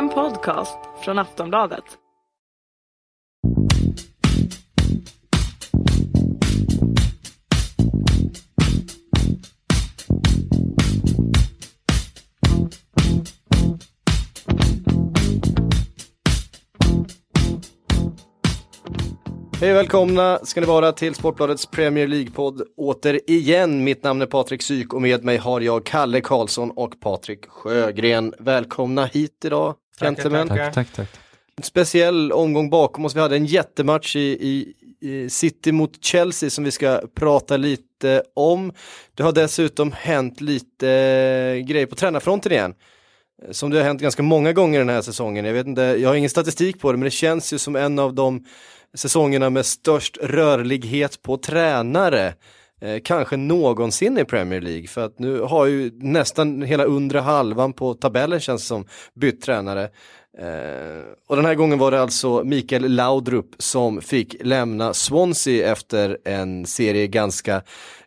En podcast från Aftonbladet. Hej och välkomna ska ni vara till Sportbladets Premier League-podd återigen. Mitt namn är Patrik Syk och med mig har jag Kalle Karlsson och Patrik Sjögren. Välkomna hit idag, gentlemen. Tack, tack, tack. En speciell omgång bakom oss. Vi hade en jättematch i, i, i City mot Chelsea som vi ska prata lite om. Det har dessutom hänt lite eh, grejer på tränarfronten igen. Eh, Som det har hänt ganska många gånger den här säsongen. Jag vet inte, jag har ingen statistik på det men det känns ju som en av de säsongerna med störst rörlighet på tränare. Eh, kanske någonsin i Premier League för att nu har ju nästan hela undre halvan på tabellen känns som bytt tränare. Eh, och den här gången var det alltså Mikael Laudrup som fick lämna Swansea efter en serie ganska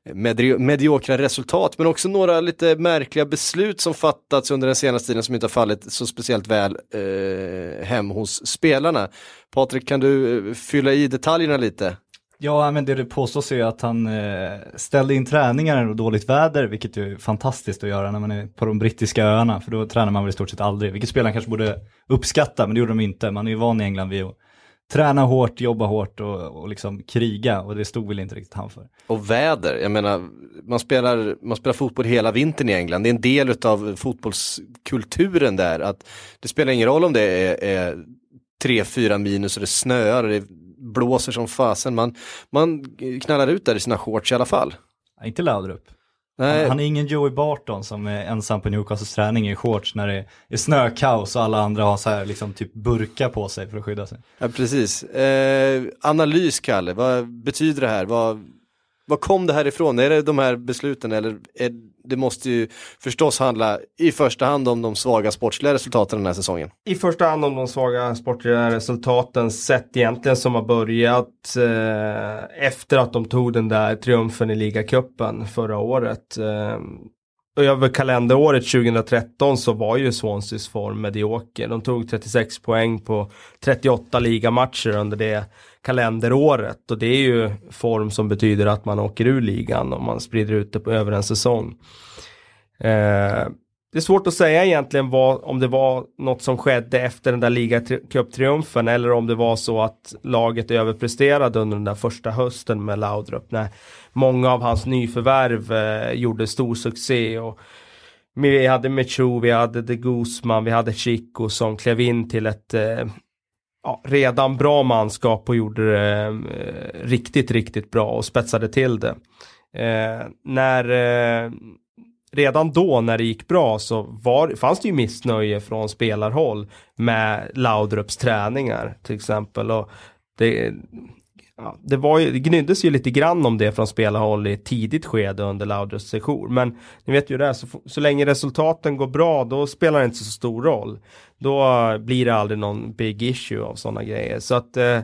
eh, medi- mediokra resultat men också några lite märkliga beslut som fattats under den senaste tiden som inte har fallit så speciellt väl eh, hem hos spelarna. Patrik, kan du eh, fylla i detaljerna lite? Ja, men det det påstås är att han eh, ställde in träningar och dåligt väder, vilket är fantastiskt att göra när man är på de brittiska öarna, för då tränar man väl i stort sett aldrig, vilket spelarna kanske borde uppskatta, men det gjorde de inte. Man är ju van i England vid att träna hårt, jobba hårt och, och liksom kriga, och det stod väl inte riktigt han för. Och väder, jag menar, man spelar, man spelar fotboll hela vintern i England, det är en del av fotbollskulturen där, att det spelar ingen roll om det är, är 3-4 minus och det snöar och det blåser som fasen, man, man knallar ut där i sina shorts i alla fall. Ja, inte Laudrup. Han, han är ingen Joey Barton som är ensam på Newcastles träning i shorts när det är snökaos och alla andra har så här liksom typ burka på sig för att skydda sig. ja, precis. Eh, analys, Kalle, vad betyder det här? Vad, vad kom det här ifrån? Är det de här besluten eller är, det måste ju förstås handla i första hand om de svaga sportsliga resultaten den här säsongen. I första hand om de svaga sportsliga resultaten sett egentligen som har börjat eh, efter att de tog den där triumfen i ligacupen förra året. Eh, och över kalenderåret 2013 så var ju Swanseas form medioker. De tog 36 poäng på 38 ligamatcher under det kalenderåret och det är ju form som betyder att man åker ur ligan om man sprider ut det på över en säsong. Eh, det är svårt att säga egentligen vad, om det var något som skedde efter den där ligacuptriumfen eller om det var så att laget överpresterade under den där första hösten med Laudrup när många av hans nyförvärv eh, gjorde stor succé och vi hade Mechu, vi hade De Guzman, vi hade Chico som klev in till ett eh, ja, redan bra manskap och gjorde det eh, riktigt, riktigt bra och spetsade till det. Eh, när eh, redan då när det gick bra så var, fanns det ju missnöje från spelarhåll med Laudrups träningar till exempel. Och det, ja, det, var ju, det gnyddes ju lite grann om det från spelarhåll i ett tidigt skede under Laudrups session. Men ni vet ju det, så, så länge resultaten går bra då spelar det inte så stor roll. Då eh, blir det aldrig någon big issue av sådana grejer. Så att eh,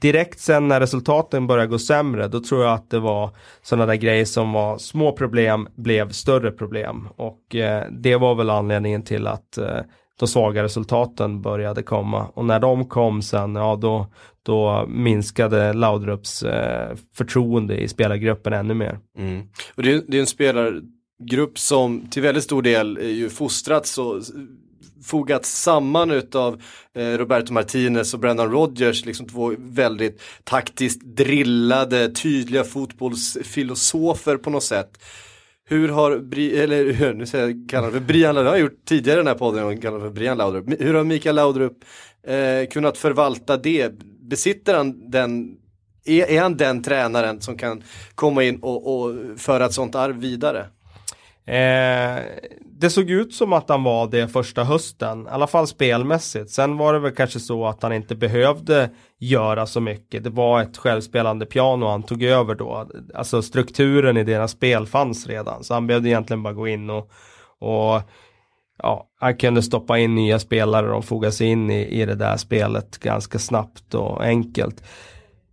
direkt sen när resultaten började gå sämre, då tror jag att det var sådana där grejer som var små problem blev större problem. Och eh, det var väl anledningen till att eh, de svaga resultaten började komma. Och när de kom sen, ja då, då minskade Laudrups eh, förtroende i spelargruppen ännu mer. Mm. Och det är, det är en spelargrupp som till väldigt stor del är ju fostrats och fogats samman utav eh, Roberto Martinez och Brendan Rodgers, liksom två väldigt taktiskt drillade, tydliga fotbollsfilosofer på något sätt. Hur har, Bri eller hur, nu säger jag, kallar för Brian Laudrup, jag har gjort tidigare den här podden, jag kallar för Brian Laudrup. Hur har Mikael Laudrup eh, kunnat förvalta det? Besitter han den är, är han den tränaren som kan komma in och, och föra ett sånt arv vidare? Eh, det såg ut som att han var det första hösten, i alla fall spelmässigt. Sen var det väl kanske så att han inte behövde göra så mycket. Det var ett självspelande piano han tog över då. Alltså strukturen i deras spel fanns redan, så han behövde egentligen bara gå in och, och ja, han kunde stoppa in nya spelare och foga sig in i, i det där spelet ganska snabbt och enkelt.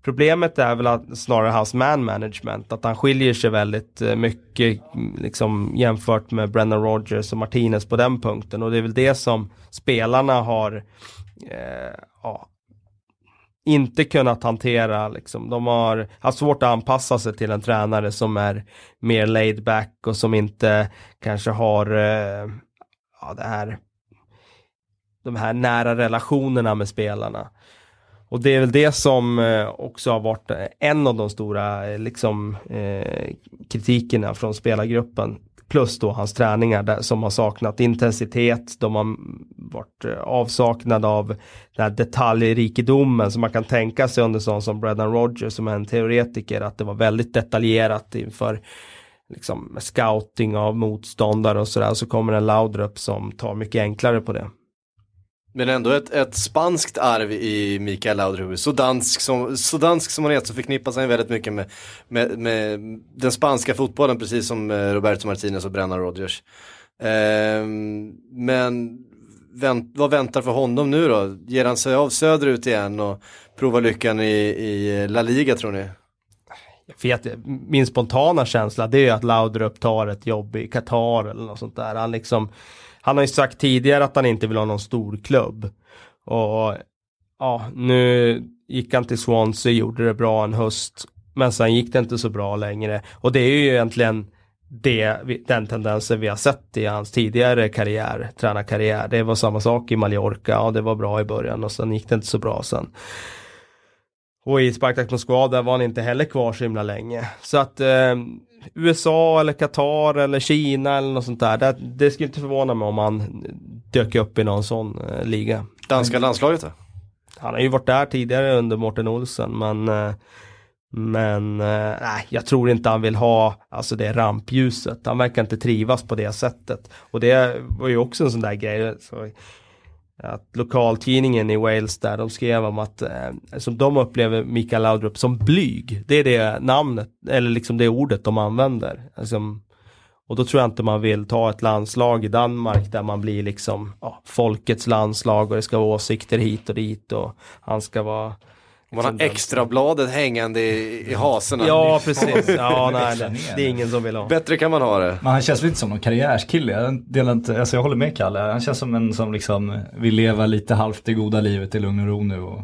Problemet är väl att, snarare hans man management, att han skiljer sig väldigt eh, mycket liksom, jämfört med Brennan Rogers och Martinez på den punkten. Och det är väl det som spelarna har eh, ja, inte kunnat hantera. Liksom. De har haft svårt att anpassa sig till en tränare som är mer laid back och som inte kanske har eh, ja, det här, de här nära relationerna med spelarna. Och det är väl det som eh, också har varit eh, en av de stora eh, liksom, eh, kritikerna från spelargruppen. Plus då hans träningar där, som har saknat intensitet, de har varit avsaknad av den här detaljrikedomen som man kan tänka sig under sån som Brendan Rogers som är en teoretiker, att det var väldigt detaljerat inför liksom, scouting av motståndare och sådär. Så kommer en Laudrup som tar mycket enklare på det. Men ändå ett, ett spanskt arv i Mikael Laudrup. Så dansk som, så dansk som han är så förknippas han väldigt mycket med, med, med, den spanska fotbollen precis som eh, Roberto Martinez och Brennan Rodgers. Eh, men vänt, vad väntar för honom nu då? Ger han sig av söderut igen och provar lyckan i, i eh, La Liga tror ni? Jag vet, min spontana känsla det är att Laudrup tar ett jobb i Qatar eller något sånt där. Han liksom han har ju sagt tidigare att han inte vill ha någon stor klubb. Och ja, nu gick han till Swansea, gjorde det bra en höst. Men sen gick det inte så bra längre. Och det är ju egentligen det, den tendensen vi har sett i hans tidigare karriär, tränarkarriär. Det var samma sak i Mallorca, och det var bra i början och sen gick det inte så bra sen. Och i Spartak Moskva där var han inte heller kvar så himla länge. Så att eh, USA eller Qatar eller Kina eller något sånt där. Det, det skulle inte förvåna mig om han dök upp i någon sån eh, liga. Danska landslaget då? Han har ju varit där tidigare under Mårten Olsen men eh, men eh, nej, jag tror inte han vill ha alltså det rampljuset. Han verkar inte trivas på det sättet. Och det var ju också en sån där grej. Så att lokaltidningen i Wales där de skrev om att eh, som de upplever Mikael Laudrup som blyg. Det är det namnet eller liksom det ordet de använder. Alltså, och då tror jag inte man vill ta ett landslag i Danmark där man blir liksom ja, folkets landslag och det ska vara åsikter hit och dit och han ska vara man har extrabladet hängande i, i haserna. Ja, precis. Ja, nej, det, det är ingen som vill ha. Bättre kan man ha det. Men han känns lite som någon karriärskille. Jag, delar inte, alltså jag håller med Kalle. Han känns som en som liksom vill leva lite halvt det goda livet i lugn och ro nu. Och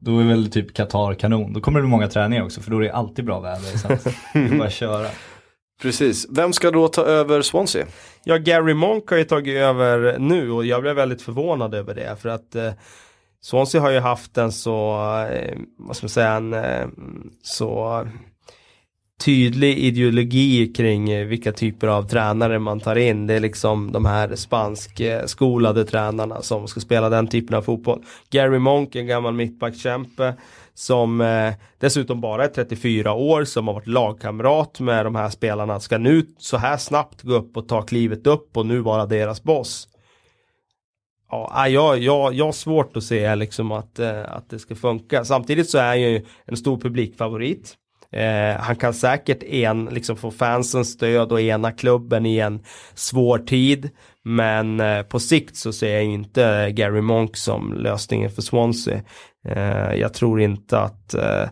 då är väl typ Qatar kanon. Då kommer det många träningar också för då är det alltid bra väder. Så att det är bara köra. Precis. Vem ska då ta över Swansea? Ja, Gary Monk har ju tagit över nu och jag blev väldigt förvånad över det. För att eh, Swansea har ju haft en så, eh, vad ska man säga, en eh, så tydlig ideologi kring eh, vilka typer av tränare man tar in. Det är liksom de här spanskskolade tränarna som ska spela den typen av fotboll. Gary Monk, en gammal mittbackskämpe som eh, dessutom bara är 34 år, som har varit lagkamrat med de här spelarna, ska nu så här snabbt gå upp och ta klivet upp och nu vara deras boss ja, ah, jag, jag, jag har svårt att se liksom att, eh, att det ska funka. Samtidigt så är han ju en stor publikfavorit. Eh, han kan säkert en, liksom få fansens stöd och ena klubben i en svår tid. Men eh, på sikt så ser jag inte Gary Monk som lösningen för Swansea. Eh, jag tror inte att eh,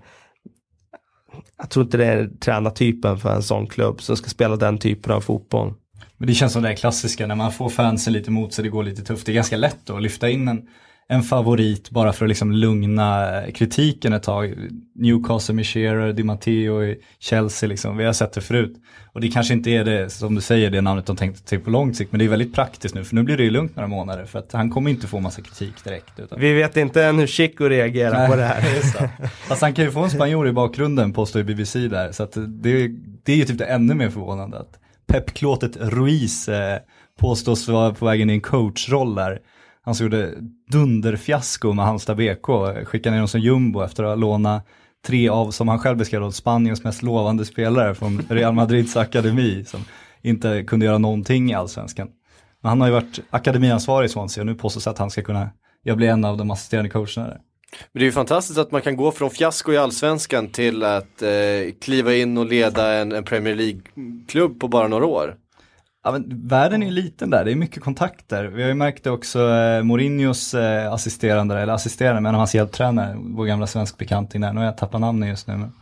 jag tror inte det är tränartypen för en sån klubb som ska spela den typen av fotboll. Men det känns som det är klassiska när man får fansen lite mot sig, det går lite tufft. Det är ganska lätt att lyfta in en, en favorit bara för att liksom lugna kritiken ett tag. Newcastle med Shearer, Di Matteo i Chelsea, liksom. vi har sett det förut. Och det kanske inte är det, som du säger, det namnet de tänkte till på lång sikt, men det är väldigt praktiskt nu, för nu blir det ju lugnt några månader, för att han kommer inte få massa kritik direkt. Utan... Vi vet inte än hur Chico reagerar Nej, på det här. det Fast han kan ju få en spanjor i bakgrunden, påstår ju BBC där, så att det, det är ju typ det ännu mer förvånande att Pep-klåtet Ruiz eh, påstås vara på vägen i en coachroll där. Han som gjorde dunderfiasko med Halmstad BK, skickade ner dem som jumbo efter att ha lånat tre av, som han själv beskrev Spaniens mest lovande spelare från Real Madrids akademi som inte kunde göra någonting i allsvenskan. Men han har ju varit akademiansvarig i Swansea och nu påstås att han ska kunna jag blir en av de assisterande coacherna där. Men det är ju fantastiskt att man kan gå från fiasko i allsvenskan till att eh, kliva in och leda en, en Premier League-klubb på bara några år. Ja, men världen är ju liten där, det är mycket kontakter. Vi har ju märkt det också, eh, Mourinhos eh, assisterande, eller assisterande, men hans hjälptränare, vår gamla svensk bekanting där, nu har jag tappat namnet just nu. Men...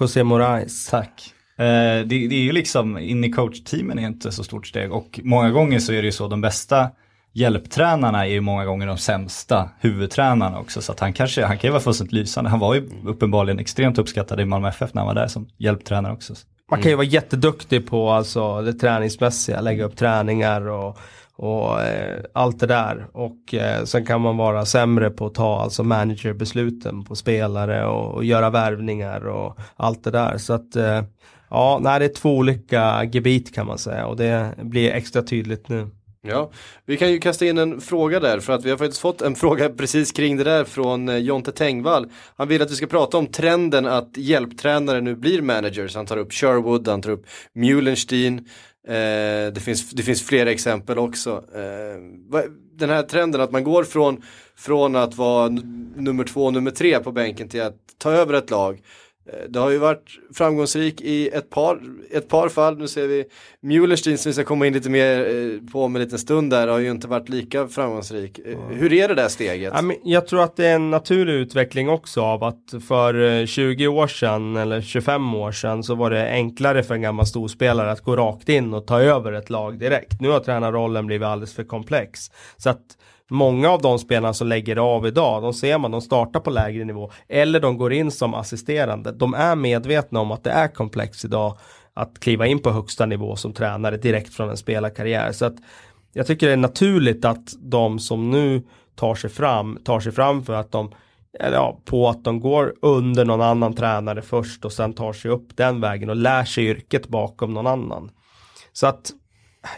José Moraes. Tack. Eh, det, det, är ju liksom, in i coachteamen är inte så stort steg och många gånger så är det ju så, de bästa hjälptränarna är ju många gånger de sämsta huvudtränarna också. Så att han kanske, han kan ju vara fullständigt lysande. Han var ju uppenbarligen extremt uppskattad i Malmö FF när han var där som hjälptränare också. Man kan ju vara jätteduktig på alltså det träningsmässiga, lägga upp träningar och, och eh, allt det där. Och eh, sen kan man vara sämre på att ta alltså managerbesluten på spelare och, och göra värvningar och allt det där. Så att eh, ja, nej, det är två olika gebit kan man säga och det blir extra tydligt nu. Ja, vi kan ju kasta in en fråga där för att vi har faktiskt fått en fråga precis kring det där från eh, Jonte Tengvall. Han vill att vi ska prata om trenden att hjälptränare nu blir managers. Han tar upp Sherwood, han tar upp Mulenstein. Eh, det, finns, det finns flera exempel också. Eh, den här trenden att man går från, från att vara nummer två, nummer tre på bänken till att ta över ett lag. Eh, det har ju varit framgångsrik i ett par, ett par fall. Nu ser vi Mulenstein som vi ska komma in lite mer eh, på om en liten stund där har ju inte varit lika framgångsrik. Mm. Hur är det där steget? Jag tror att det är en naturlig utveckling också av att för 20 år sedan eller 25 år sedan så var det enklare för en gammal storspelare att gå rakt in och ta över ett lag direkt. Nu har tränarrollen blivit alldeles för komplex. Så att många av de spelarna som lägger av idag, de ser man, de startar på lägre nivå eller de går in som assisterande. De är medvetna om att det är komplext idag att kliva in på högsta nivå som tränare direkt från en spelarkarriär. Så att jag tycker det är naturligt att de som nu tar sig fram, tar sig fram för att de eller ja, på att de går under någon annan tränare först och sen tar sig upp den vägen och lär sig yrket bakom någon annan. Så att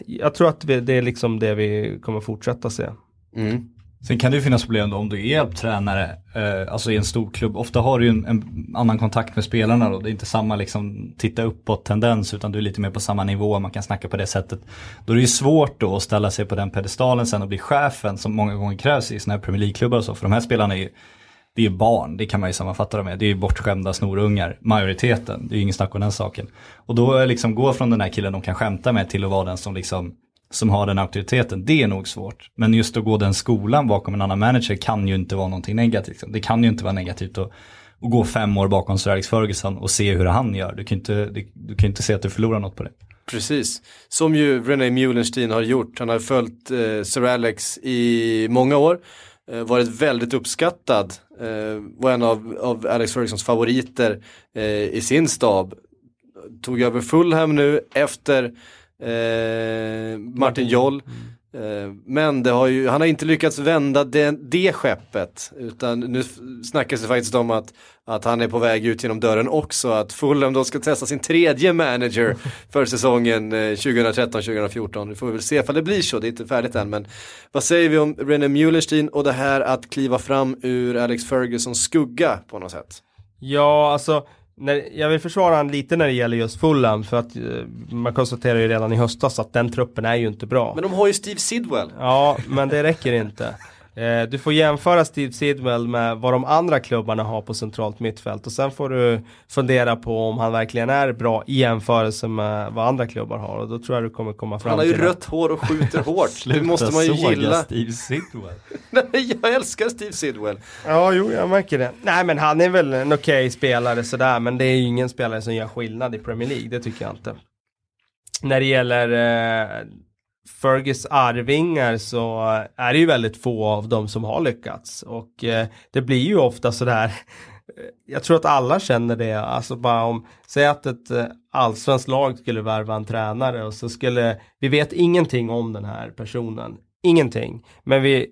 jag tror att det är liksom det vi kommer fortsätta se. Mm. Sen kan det ju finnas problem då om du är hjälptränare, eh, alltså i en stor klubb. Ofta har du ju en, en, annan kontakt med spelarna då. Det är inte samma liksom titta uppåt tendens utan du är lite mer på samma nivå, man kan snacka på det sättet. Då är det ju svårt då att ställa sig på den pedestalen sen och bli chefen som många gånger krävs i sådana här Premier League-klubbar och så. För de här spelarna är ju, det är barn, det kan man ju sammanfatta dem med. Det är ju bortskämda snorungar, majoriteten. Det är ju ingen snack om den saken. Och då liksom gå från den här killen de kan skämta med till att vara den som liksom som har den auktoriteten, det är nog svårt. Men just att gå den skolan bakom en annan manager kan ju inte vara någonting negativt. Liksom. Det kan ju inte vara negativt att, att gå fem år bakom Sir Alex Ferguson och se hur han gör. Du kan inte, du kan inte se att du förlorar något på det. Precis, som ju René Mulenstein har gjort. Han har följt eh, Sir Alex i många år, eh, varit väldigt uppskattad, eh, var en av, av Alex Fergusons favoriter eh, i sin stab. Tog över Fulham nu efter eh, Martin Joll. Eh, men har ju, han har inte lyckats vända det, det skeppet. Utan nu snackas det faktiskt om att, att han är på väg ut genom dörren också. Att Fulham då ska testa sin tredje manager för säsongen 2013-2014. Vi får väl se ifall det blir så, det är inte färdigt än. Men vad säger vi om René Mulenstein och det här att kliva fram ur Alex Fergusons skugga på något sätt? Ja, alltså när, jag vill försvara han lite när det gäller just Fulham för att uh, man konstaterar ju redan i höstas att den truppen är ju inte bra. Men de har ju Steve Sidwell. Ja, men det räcker inte. Eh, du får jämföra Steve Sidwell med vad de andra klubbarna har på centralt mittfält och sen får du fundera på om han verkligen är bra i jämförelse med vad andra klubbar har och då tror jag du kommer komma fram till Han har ju rött hår och skjuter hårt. det måste man ju gilla. Steve Sidwell. Nej, jag älskar Steve Sidwell. Ja, jo, jag märker det. Nej, men han är väl en okej okay spelare sådär, men det är ju ingen spelare som gör skillnad i Premier League, det tycker jag inte. När det gäller eh, Fergus arvingar så är det ju väldigt få av dem som har lyckats. Och eh, det blir ju ofta sådär eh, jag tror att alla känner det, alltså bara om, säg att ett eh, allsvenskt lag skulle värva en tränare och så skulle, vi vet ingenting om den här personen, ingenting, men vi,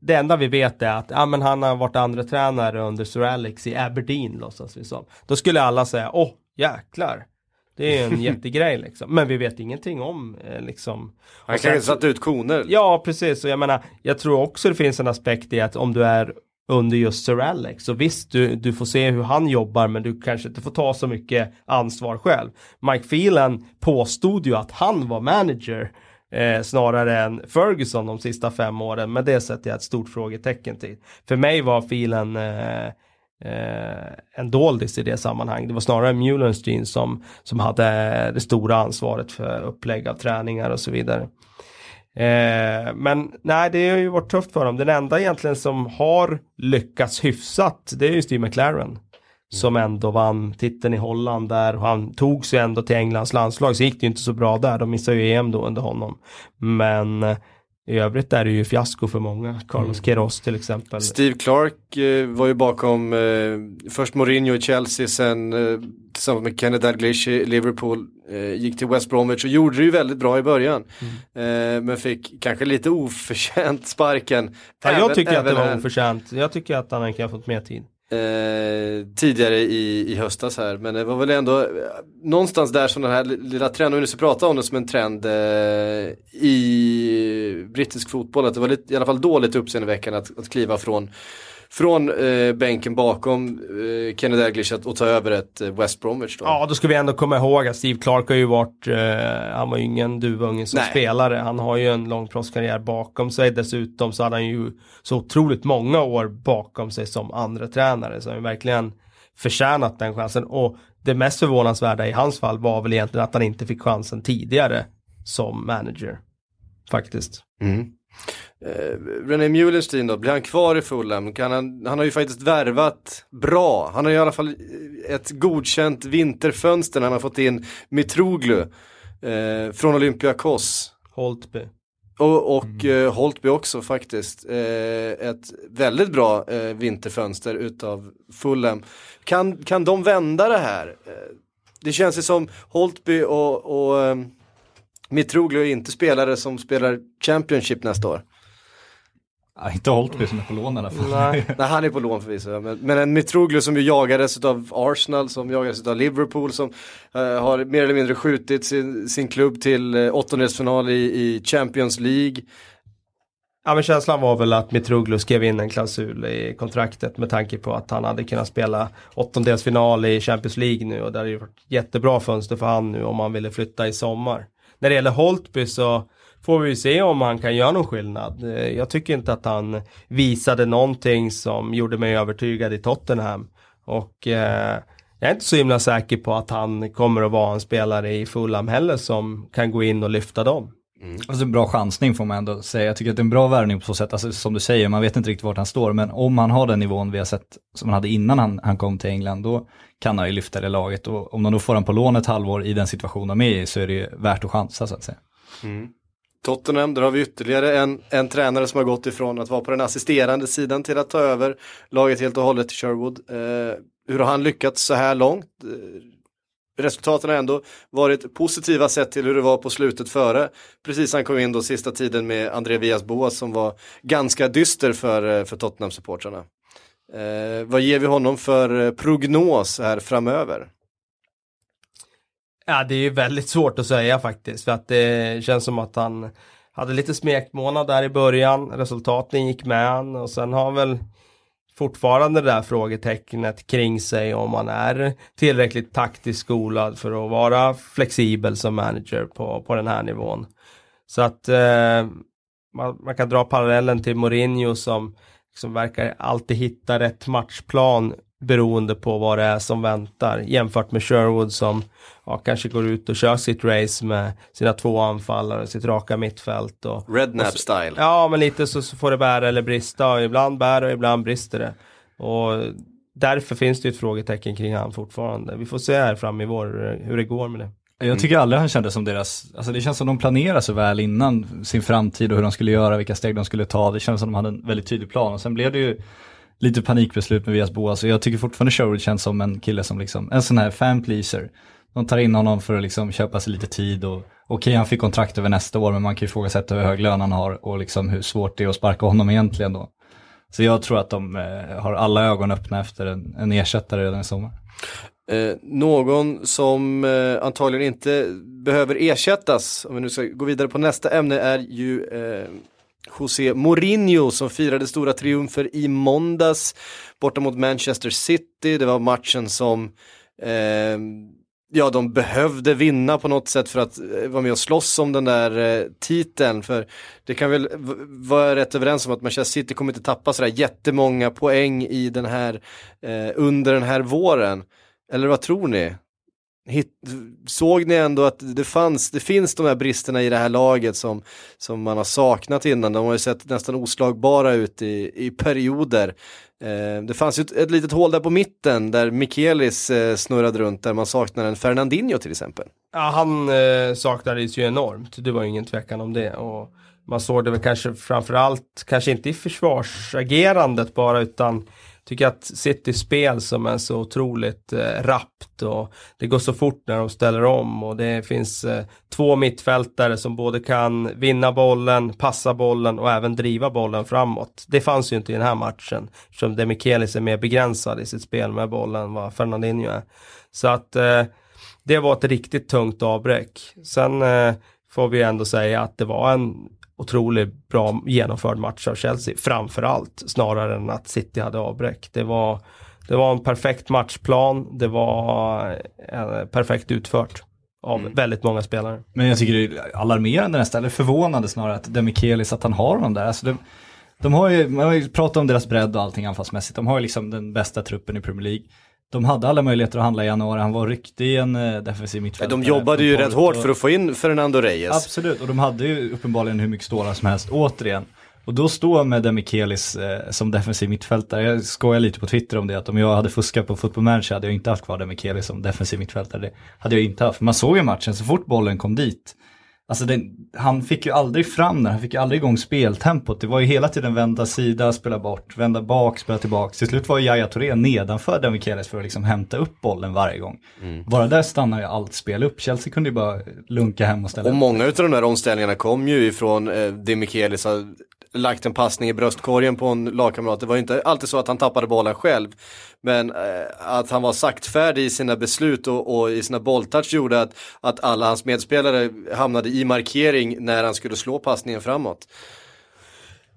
det enda vi vet är att ja, men han har varit andra tränare under Sir Alex i Aberdeen låtsas vi som. Då skulle alla säga, åh jäklar, det är en jättegrej liksom. Men vi vet ingenting om eh, liksom. Han kanske satt ut koner. Ja precis och jag menar jag tror också det finns en aspekt i att om du är under just Sir Alex. Så visst, du, du får se hur han jobbar men du kanske inte får ta så mycket ansvar själv. Mike Phelan påstod ju att han var manager eh, snarare än Ferguson de sista fem åren. Men det sätter jag ett stort frågetecken till. För mig var Phelan eh, eh, en doldis i det sammanhanget. Det var snarare Mulenstein som, som hade det stora ansvaret för upplägg av träningar och så vidare. Eh, men nej, det har ju varit tufft för dem. Den enda egentligen som har lyckats hyfsat, det är ju Steve McLaren. Som ändå vann titeln i Holland där och han tog sig ändå till Englands landslag. Så gick det ju inte så bra där, de missade ju EM då under honom. Men eh, i övrigt är det ju fiasko för många. Carlos mm. Queiroz till exempel. Steve Clark eh, var ju bakom eh, först Mourinho i Chelsea, sen eh, tillsammans med Kenny Dalglish i Liverpool, eh, gick till West Bromwich och gjorde det ju väldigt bra i början. Mm. Eh, men fick kanske lite oförtjänt sparken. Ja, även, jag tycker att det var oförtjänt. Jag tycker att han kan ha fått mer tid. Eh, tidigare i, i höstas här. Men det var väl ändå eh, någonstans där som den här lilla trenden, om vi nu ska prata om det som en trend eh, i brittisk fotboll, att det var lite, i alla fall dåligt uppseendeväckande att, att kliva från från eh, bänken bakom eh, Kenny Dalglish och ta över ett eh, West Bromwich då. Ja, då ska vi ändå komma ihåg att Steve Clark har ju varit, eh, han var ju ingen duvunge som Nej. spelare. Han har ju en lång proffskarriär bakom sig. Dessutom så hade han ju så otroligt många år bakom sig som andra tränare så han har verkligen förtjänat den chansen. Och det mest förvånansvärda i hans fall var väl egentligen att han inte fick chansen tidigare som manager. Faktiskt. Mm. Eh, René Mulenstein då, blir han kvar i Fulham? Kan han, han har ju faktiskt värvat bra. Han har i alla fall ett godkänt vinterfönster när han har fått in Mitroglou eh, från Olympiakos. Holtby. Och, och mm. eh, Holtby också faktiskt. Eh, ett väldigt bra eh, vinterfönster utav Fulham. Kan, kan de vända det här? Eh, det känns ju som Holtby och, och eh, Mitroglou är inte spelare som spelar Championship nästa år. Ja, inte Holtby som är på lån i alla fall. Nej, Nej han är på lån förvisso. Men, men en Mitroglou som ju jagades av Arsenal, som jagades av Liverpool, som uh, har mer eller mindre skjutit sin, sin klubb till uh, åttondelsfinal i, i Champions League. Ja men känslan var väl att Mitroglou skrev in en klausul i kontraktet med tanke på att han hade kunnat spela åttondelsfinal i Champions League nu och det hade ju varit jättebra fönster för han nu om han ville flytta i sommar. När det gäller Holtby så får vi se om han kan göra någon skillnad. Eh, jag tycker inte att han visade någonting som gjorde mig övertygad i Tottenham. Och eh, jag är inte så himla säker på att han kommer att vara en spelare i Fulham heller som kan gå in och lyfta dem. Mm. Alltså en bra chansning får man ändå säga. Jag tycker att det är en bra värvning på så sätt, alltså, som du säger, man vet inte riktigt vart han står, men om han har den nivån vi har sett som han hade innan han, han kom till England, då kan han ju lyfta det laget. Och om de då får han på lån ett halvår i den situation de är i så är det ju värt att chansa så att säga. Mm. Tottenham, där har vi ytterligare en, en tränare som har gått ifrån att vara på den assisterande sidan till att ta över laget helt och hållet till Sherwood. Eh, hur har han lyckats så här långt? Eh, resultaten har ändå varit positiva sett till hur det var på slutet före. Precis han kom in då sista tiden med André Vias Boas som var ganska dyster för, eh, för Tottenham-supportrarna. Eh, vad ger vi honom för eh, prognos här framöver? Ja, det är ju väldigt svårt att säga faktiskt. För att det känns som att han hade lite smekmånad där i början. Resultaten gick med han och sen har han väl fortfarande det där frågetecknet kring sig om man är tillräckligt taktiskt skolad för att vara flexibel som manager på, på den här nivån. Så att eh, man, man, kan dra parallellen till Mourinho som, som verkar alltid hitta rätt matchplan beroende på vad det är som väntar jämfört med Sherwood som ja, kanske går ut och kör sitt race med sina två anfallare, sitt raka mittfält. Och, Rednap style. Ja, men lite så, så får det bära eller brista. Och ibland bär och ibland brister det. Och därför finns det ett frågetecken kring han fortfarande. Vi får se här fram i vår hur det går med det. Jag tycker aldrig han kände som deras, alltså det känns som de planerade så väl innan sin framtid och hur de skulle göra, vilka steg de skulle ta. Det känns som de hade en väldigt tydlig plan och sen blev det ju lite panikbeslut med Vias Boas och jag tycker fortfarande Sherwood känns som en kille som liksom, en sån här fan pleaser. De tar in honom för att liksom köpa sig lite tid och okej okay, han fick kontrakt över nästa år men man kan ju ifrågasätta hur hög lön han har och liksom hur svårt det är att sparka honom egentligen då. Så jag tror att de eh, har alla ögon öppna efter en, en ersättare redan i sommar. Eh, någon som eh, antagligen inte behöver ersättas, om vi nu ska gå vidare på nästa ämne, är ju eh, José Mourinho som firade stora triumfer i måndags borta mot Manchester City. Det var matchen som eh, ja, de behövde vinna på något sätt för att eh, vara med och slåss om den där eh, titeln. För det kan väl vara rätt överens om att Manchester City kommer inte tappa sådär jättemånga poäng i den här, eh, under den här våren. Eller vad tror ni? Hit, såg ni ändå att det fanns, det finns de här bristerna i det här laget som, som man har saknat innan. De har ju sett nästan oslagbara ut i, i perioder. Eh, det fanns ju ett, ett litet hål där på mitten där Mikelis eh, snurrade runt där man saknar en Fernandinho till exempel. Ja, han eh, saknades ju enormt. Det var ju ingen tvekan om det. Och man såg det väl kanske framförallt, kanske inte i försvarsagerandet bara, utan tycker att Citys spel som är så otroligt eh, rappt och det går så fort när de ställer om och det finns eh, två mittfältare som både kan vinna bollen, passa bollen och även driva bollen framåt. Det fanns ju inte i den här matchen, eftersom Demichelis är mer begränsad i sitt spel med bollen än vad Fernandinho är. Så att eh, det var ett riktigt tungt avbräck. Sen eh, får vi ändå säga att det var en otroligt bra genomförd match av Chelsea, framför allt, snarare än att City hade avbräck. Det var, det var en perfekt matchplan, det var eh, perfekt utfört av väldigt många spelare. Men jag tycker det är alarmerande nästan, eller förvånande snarare att Demikelis, att han har honom där. Alltså det, de har ju, man har ju pratat om deras bredd och allting anfallsmässigt. De har ju liksom den bästa truppen i Premier League. De hade alla möjligheter att handla i januari, han var riktig i en eh, defensiv mittfältare. De jobbade ju rätt hårt för att få in Fernando Reyes. Absolut, och de hade ju uppenbarligen hur mycket stålar som helst, återigen. Och då står med Demikelis eh, som defensiv mittfältare, jag skojar lite på Twitter om det, att om jag hade fuskat på Football Manager hade jag inte haft kvar Demikelis som defensiv mittfältare. Det hade jag inte haft, man såg ju matchen så fort bollen kom dit. Alltså den, han fick ju aldrig fram den, han fick ju aldrig igång speltempot. Det var ju hela tiden vända sida, spela bort, vända bak, spela tillbaka. Till slut var ju Yahya Touré nedanför Demikelis för att liksom hämta upp bollen varje gång. Bara där stannar ju allt spel upp. Chelsea kunde ju bara lunka hem och ställa Och upp. många av de där omställningarna kom ju ifrån eh, Di Michelis har lagt en passning i bröstkorgen på en lagkamrat. Det var ju inte alltid så att han tappade bollen själv. Men eh, att han var saktfärdig i sina beslut och, och i sina bolltouch gjorde att, att alla hans medspelare hamnade i markering när han skulle slå passningen framåt.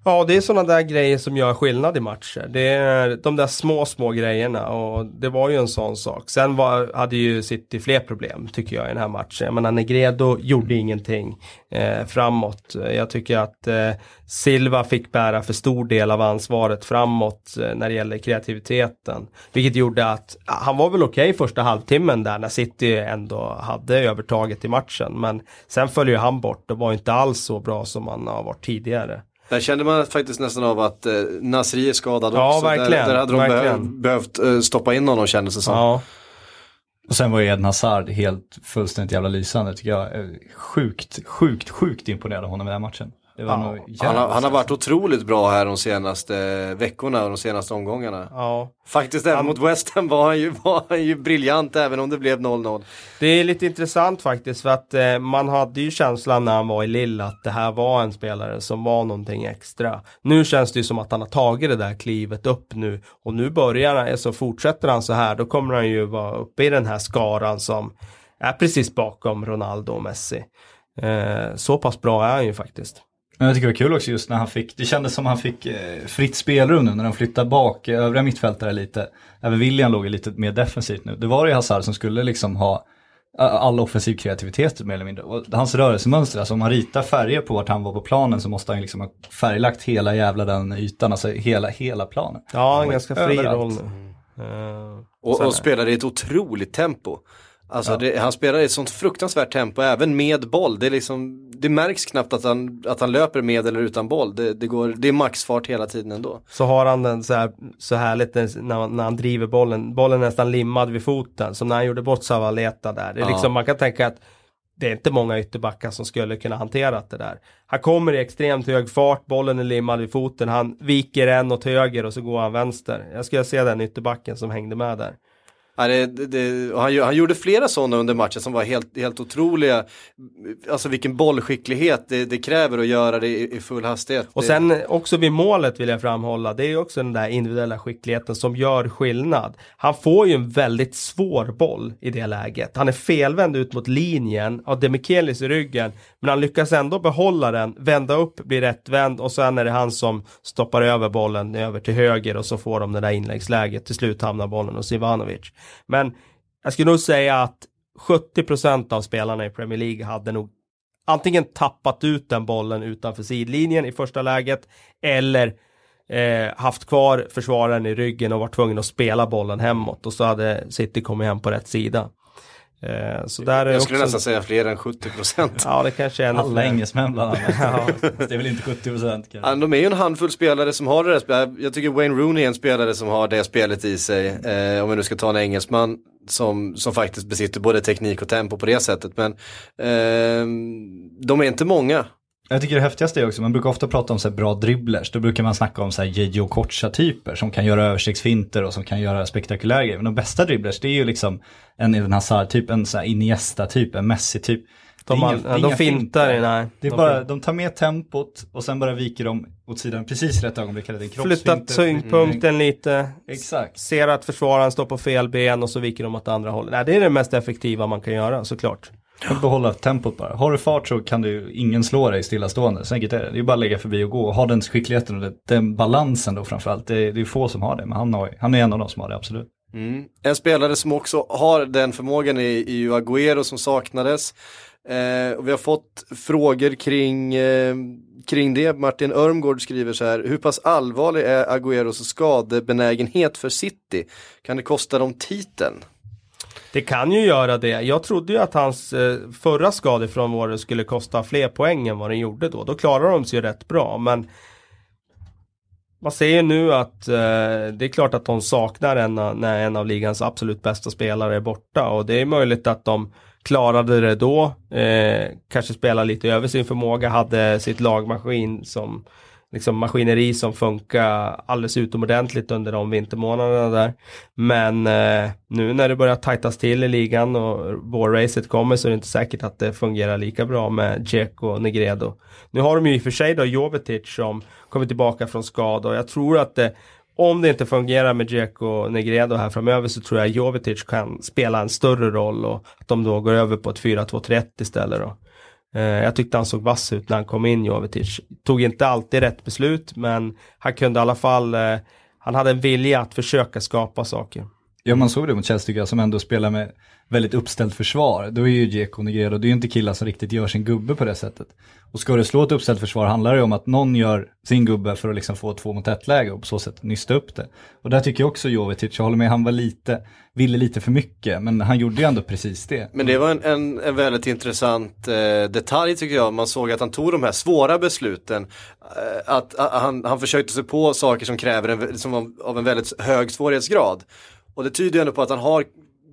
Ja, det är sådana där grejer som gör skillnad i matcher. Det är de där små, små grejerna och det var ju en sån sak. Sen var, hade ju City fler problem, tycker jag, i den här matchen. Jag menar, Negredo gjorde ingenting eh, framåt. Jag tycker att eh, Silva fick bära för stor del av ansvaret framåt eh, när det gäller kreativiteten. Vilket gjorde att, han var väl okej första halvtimmen där när City ändå hade övertaget i matchen. Men sen följer ju han bort och var inte alls så bra som han har varit tidigare. Där kände man faktiskt nästan av att eh, Nasri är skadad Ja, också. verkligen, Där, där hade de verkligen. behövt, behövt eh, stoppa in honom kändes det som. Ja. Och sen var ju Eden Hazard helt fullständigt jävla lysande tycker jag. Eh, Sjukt, sjukt, sjukt imponerad av honom i den här matchen. Det var Ja, nog Han har, han har varit otroligt bra här de senaste veckorna och de senaste omgångarna. Ja. Faktiskt även Han- mot West Ham var han, ju, var han ju briljant även om det blev 0-0. Det är lite intressant faktiskt för att eh, man hade ju känslan när han var i Lille att det här var en spelare som var någonting extra. Nu känns det ju som att han har tagit det där klivet upp nu och nu börjar han, så fortsätter han så här då kommer han ju vara uppe i den här skaran som är precis bakom Ronaldo och Messi. Eh, så pass bra är han ju faktiskt. Men jag tycker det var kul också just när han fick, det kändes som han fick eh, fritt spelrum nu när de flyttade bak övriga mittfältare lite. Även William låg ju lite mer defensivt nu. Det var det Hazard som skulle liksom ha all offensiv kreativitet mer eller mindre. Och hans rörelsemönster, alltså om man ritar färger på vart han var på planen så måste han ju liksom ha färglagt hela jävla den ytan, alltså hela, hela planen. Ja, en ganska fri roll nu. Eh, Och, och spelade i ett otroligt tempo. Alltså Ja. det, han spelar i ett sånt fruktansvärt tempo, även med boll. Det, är liksom, det märks knappt att han, att han löper med eller utan boll. Det, det, går, det är maxfart hela tiden ändå. så har han den så, här, så härligt när, när, när han driver bollen, bollen är nästan limmad vid foten, som när han gjorde bort Savaleta där. Det är Ja. liksom, man kan tänka att det är inte många ytterbackar som skulle kunna hantera det där. Han kommer i extremt hög fart, bollen är limmad vid foten, han viker en åt höger och så går han vänster. Jag skulle se den ytterbacken som hängde med där. Ja, det, det, och han, han gjorde flera sådana under matchen som var helt, helt otroliga. Alltså vilken bollskicklighet det, det kräver att göra det i, i full hastighet. Och sen också vid målet vill jag framhålla, det är ju också den där individuella skickligheten som gör skillnad. Han får ju en väldigt svår boll i det läget. Han är felvänd ut mot linjen, har Demikelis i ryggen, men han lyckas ändå behålla den, vända upp, bli rättvänd och sen är det han som stoppar över bollen över till höger och så får de det där inläggsläget. Till slut hamnar bollen hos Ivanovic. Men jag skulle nog säga att 70% av spelarna i Premier League hade nog antingen tappat ut den bollen utanför sidlinjen i första läget eller eh, haft kvar försvararen i ryggen och varit tvungen att spela bollen hemåt och så hade City kommit hem på rätt sida. Eh, så där är Jag skulle också... nästan säga fler än 70 procent. Ja, det kanske är Alla engelsmän bland annat. Ja. Det är väl inte 70 procent kanske. Ja, de är ju en handfull spelare som har det där spelet. Jag tycker Wayne Rooney är en spelare som har det spelet i sig. Eh, om vi nu ska ta en engelsman som, som faktiskt besitter både teknik och tempo på det sättet. Men eh, de är inte många. Jag tycker det häftigaste är också, man brukar ofta prata om så här bra dribblers, då brukar man snacka om så här Gigi Kocha-typer som kan göra överstegsfinter och som kan göra spektakulära grejer. Men de bästa dribblers, det är ju liksom en Eden Hazard-typ, en så här Iniesta-typ, en Messi-typ. De, inga- är de inga fintar, nej. Det är de bara, fintar. de tar med tempot och sen bara viker de åt sidan precis rätt ögonblick. eller Flyttat kroppsfinter. tyngdpunkten lite. Exakt. Ser att försvararen står på fel ben och så viker de åt andra hållet. Nej, det är det mest effektiva man kan göra såklart. Och behålla tempot bara. Har du fart så kan du ingen slå dig stillastående. Så enkelt är det. Det är bara att lägga förbi och gå. Ha den skickligheten och den balansen då framförallt. Det är, det är få som har det, men han, har, han är en av de som har det, absolut. Mm. En spelare som också har den förmågan är, ju Agüero som saknades. Eh, och vi har fått frågor kring, eh, kring det. Martin Örmgård skriver så här, hur pass allvarlig är Agüeros skadebenägenhet för City? Kan det kosta dem titeln? Det kan ju göra det. Jag trodde ju att hans eh, förra skadefrånvaro skulle kosta fler poäng än vad den gjorde då. Då klarar de sig ju rätt bra, men man ser ju nu att eh, det är klart att de saknar en av, när en av ligans absolut bästa spelare är borta och det är möjligt att de klarade det då, eh, kanske spelade lite över sin förmåga, hade sitt lagmaskin som liksom maskineri som funkar alldeles utomordentligt under de vintermånaderna där. Men eh, nu när det börjar tajtas till i ligan och vårracet kommer så är det inte säkert att det fungerar lika bra med Dzeko och Negredo. Nu har de ju i och för sig då Jovetic som kommer tillbaka från skada och jag tror att det om det inte fungerar med Dzeko och Negredo här framöver så tror jag Jovetic kan spela en större roll och att de då går över på ett 4-2-3-1 istället då. Eh, jag tyckte han såg vass ut när han kom in Jovetic. Tog inte alltid rätt beslut men han kunde i alla fall, eh, han hade en vilja att försöka skapa saker. Ja, man såg det mot Chelsea som ändå spelar med väldigt uppställt försvar. Då är ju Dzeko Negredo, det är ju inte killar som riktigt gör sin gubbe på det sättet. Och ska du slå ett uppställt försvar handlar det ju om att någon gör sin gubbe för att liksom få två mot ett läge och på så sätt nysta upp det. Och där tycker jag också Jovetic, jag håller med, han var lite, ville lite för mycket, men han gjorde ju ändå precis det. Men det var en, en, en väldigt intressant eh, detalj tycker jag. Man såg att han tog de här svåra besluten. Eh, att, a, han, han försökte sig på saker som kräver en, som var av en väldigt hög svårighetsgrad. Och det tyder ju ändå på att han har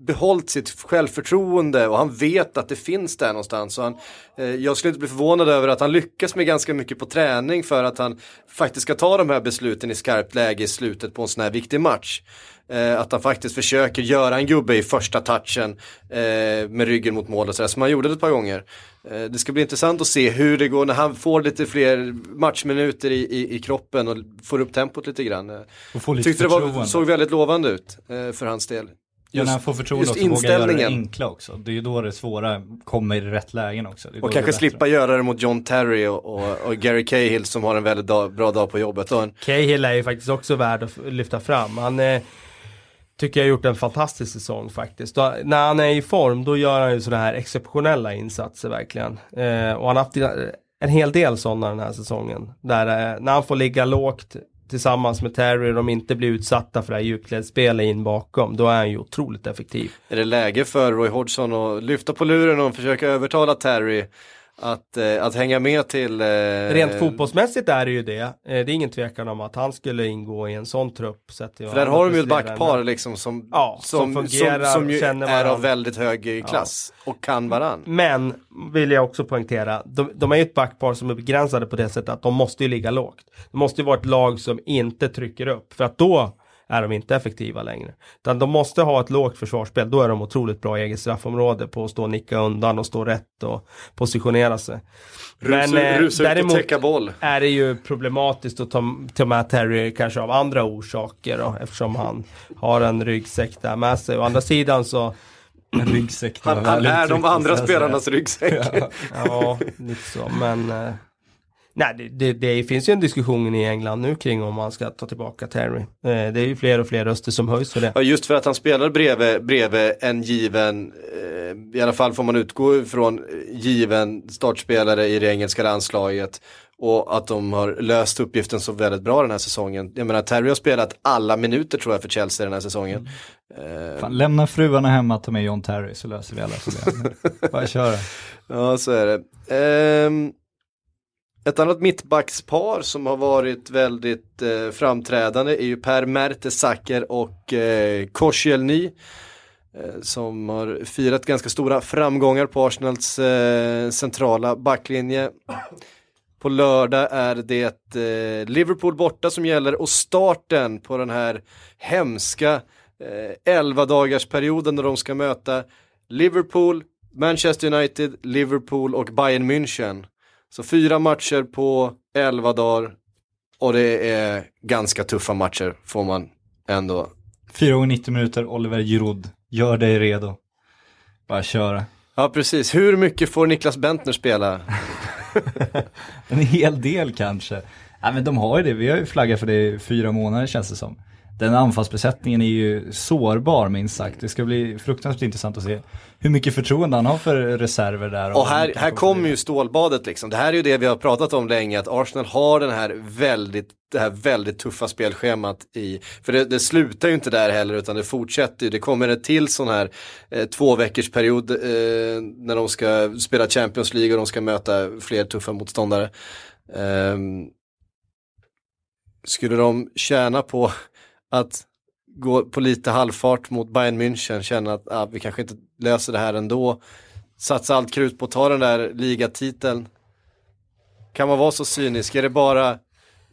behållit sitt självförtroende och han vet att det finns där någonstans. Så han, eh, jag skulle inte bli förvånad över att han lyckas med ganska mycket på träning för att han faktiskt ska ta de här besluten i skarpt läge i slutet på en sån här viktig match. Eh, att han faktiskt försöker göra en gubbe i första touchen eh, med ryggen mot mål och sådär som han gjorde det ett par gånger. Eh, det ska bli intressant att se hur det går när han får lite fler matchminuter i, i, i kroppen och får upp tempot lite grann. Och få lite Tyckte det var, såg väldigt lovande ut eh, för hans del. Ja, när han får förtroende just också, våga göra det inställningen. enkla också. Det är ju då det svåra kommer i rätt lägen också. Och kanske slippa göra det mot John Terry och, och, och Gary Cahill som har en väldigt dag, bra dag på jobbet. Och en, Cahill är ju faktiskt också värd att lyfta fram. Han eh, tycker jag har gjort en fantastisk säsong faktiskt. Då, när han är i form då gör han ju sådana här exceptionella insatser verkligen. Eh, och han har haft en hel del sådana den här säsongen. Där eh, när han får ligga lågt tillsammans med Terry och de inte blir utsatta för det här djupledsspelet in bakom. Då är han ju otroligt effektiv. är det läge för Roy Hodgson att lyfta på luren och försöka övertala Terry att, eh, att hänga med till... Eh, Rent fotbollsmässigt är det ju det. Eh, det är ingen tvekan om att han skulle ingå i en sån trupp. Så att För där har de ju ett backpar liksom som, Ja, som som, fungerar, som, som ju är av väldigt hög klass och kan varann. Men, vill jag också poängtera, de, de är ju ett backpar som är begränsade på det sättet att de måste ju ligga lågt. Det måste ju vara ett lag som inte trycker upp, för att då är de inte effektiva längre. Utan de måste ha ett lågt försvarsspel, då är de otroligt bra i eget straffområde på att stå och nicka undan och stå rätt och positionera sig. Men eh, Rusa och däremot täcka boll. är det ju problematiskt att ta, ta med Terry kanske av andra orsaker då, eftersom han har en ryggsäck där med sig. Å andra sidan så En ryggsäck. Han, han är de andra spelarnas ryggsäck. Ja, lite så. Men eh, Nej, det, det, det, finns ju en diskussion i England nu kring om man ska ta tillbaka Terry. Eh, det är ju fler och fler röster som höjs för det. Ja, just för att han spelar bredvid, bredvid en given, eh, i alla fall får man utgå ifrån given startspelare i det engelska landslaget. Och att de har löst uppgiften så väldigt bra den här säsongen. Jag menar, Terry har spelat alla minuter tror jag för Chelsea den här säsongen. Mm. Fan, lämna fruarna hemma, ta med John Terry så löser vi alla problem. Bara köra. Ja, så är det. Um, ett annat mittbackspar som har varit väldigt eh, framträdande är ju Per Mertesacker och eh, Koscielny. Eh, som har firat ganska stora framgångar på Arsenals eh, centrala backlinje. På lördag är det eh, Liverpool borta som gäller och starten på den här hemska 11 eh, dagars perioden när de ska möta Liverpool, Manchester United, Liverpool och Bayern München. Så fyra matcher på 11 dagar och det är ganska tuffa matcher får man ändå. Fyra gånger 90 minuter, Oliver Giroud. Gör dig redo. Bara köra. Ja, precis. Hur mycket får Niklas Bentner spela? en hel del kanske. Ja, men de har ju det, vi har ju flaggat för det i fyra månader känns det som. Den anfallsbesättningen är ju sårbar minst sagt. Det ska bli fruktansvärt intressant att se hur mycket förtroende han har för reserver där. Och, och här, här kommer ju stålbadet liksom. Det här är ju det vi har pratat om länge, att Arsenal har den här väldigt, det här väldigt tuffa spelschemat i, för det, det slutar ju inte där heller utan det fortsätter ju. Det kommer en till sån här eh, två veckors period eh, när de ska spela Champions League och de ska möta fler tuffa motståndare. Eh, skulle de tjäna på att gå på lite halvfart mot Bayern München, känna att ah, vi kanske inte löser det här ändå. Satsa allt krut på att ta den där ligatiteln. Kan man vara så cynisk? Är det bara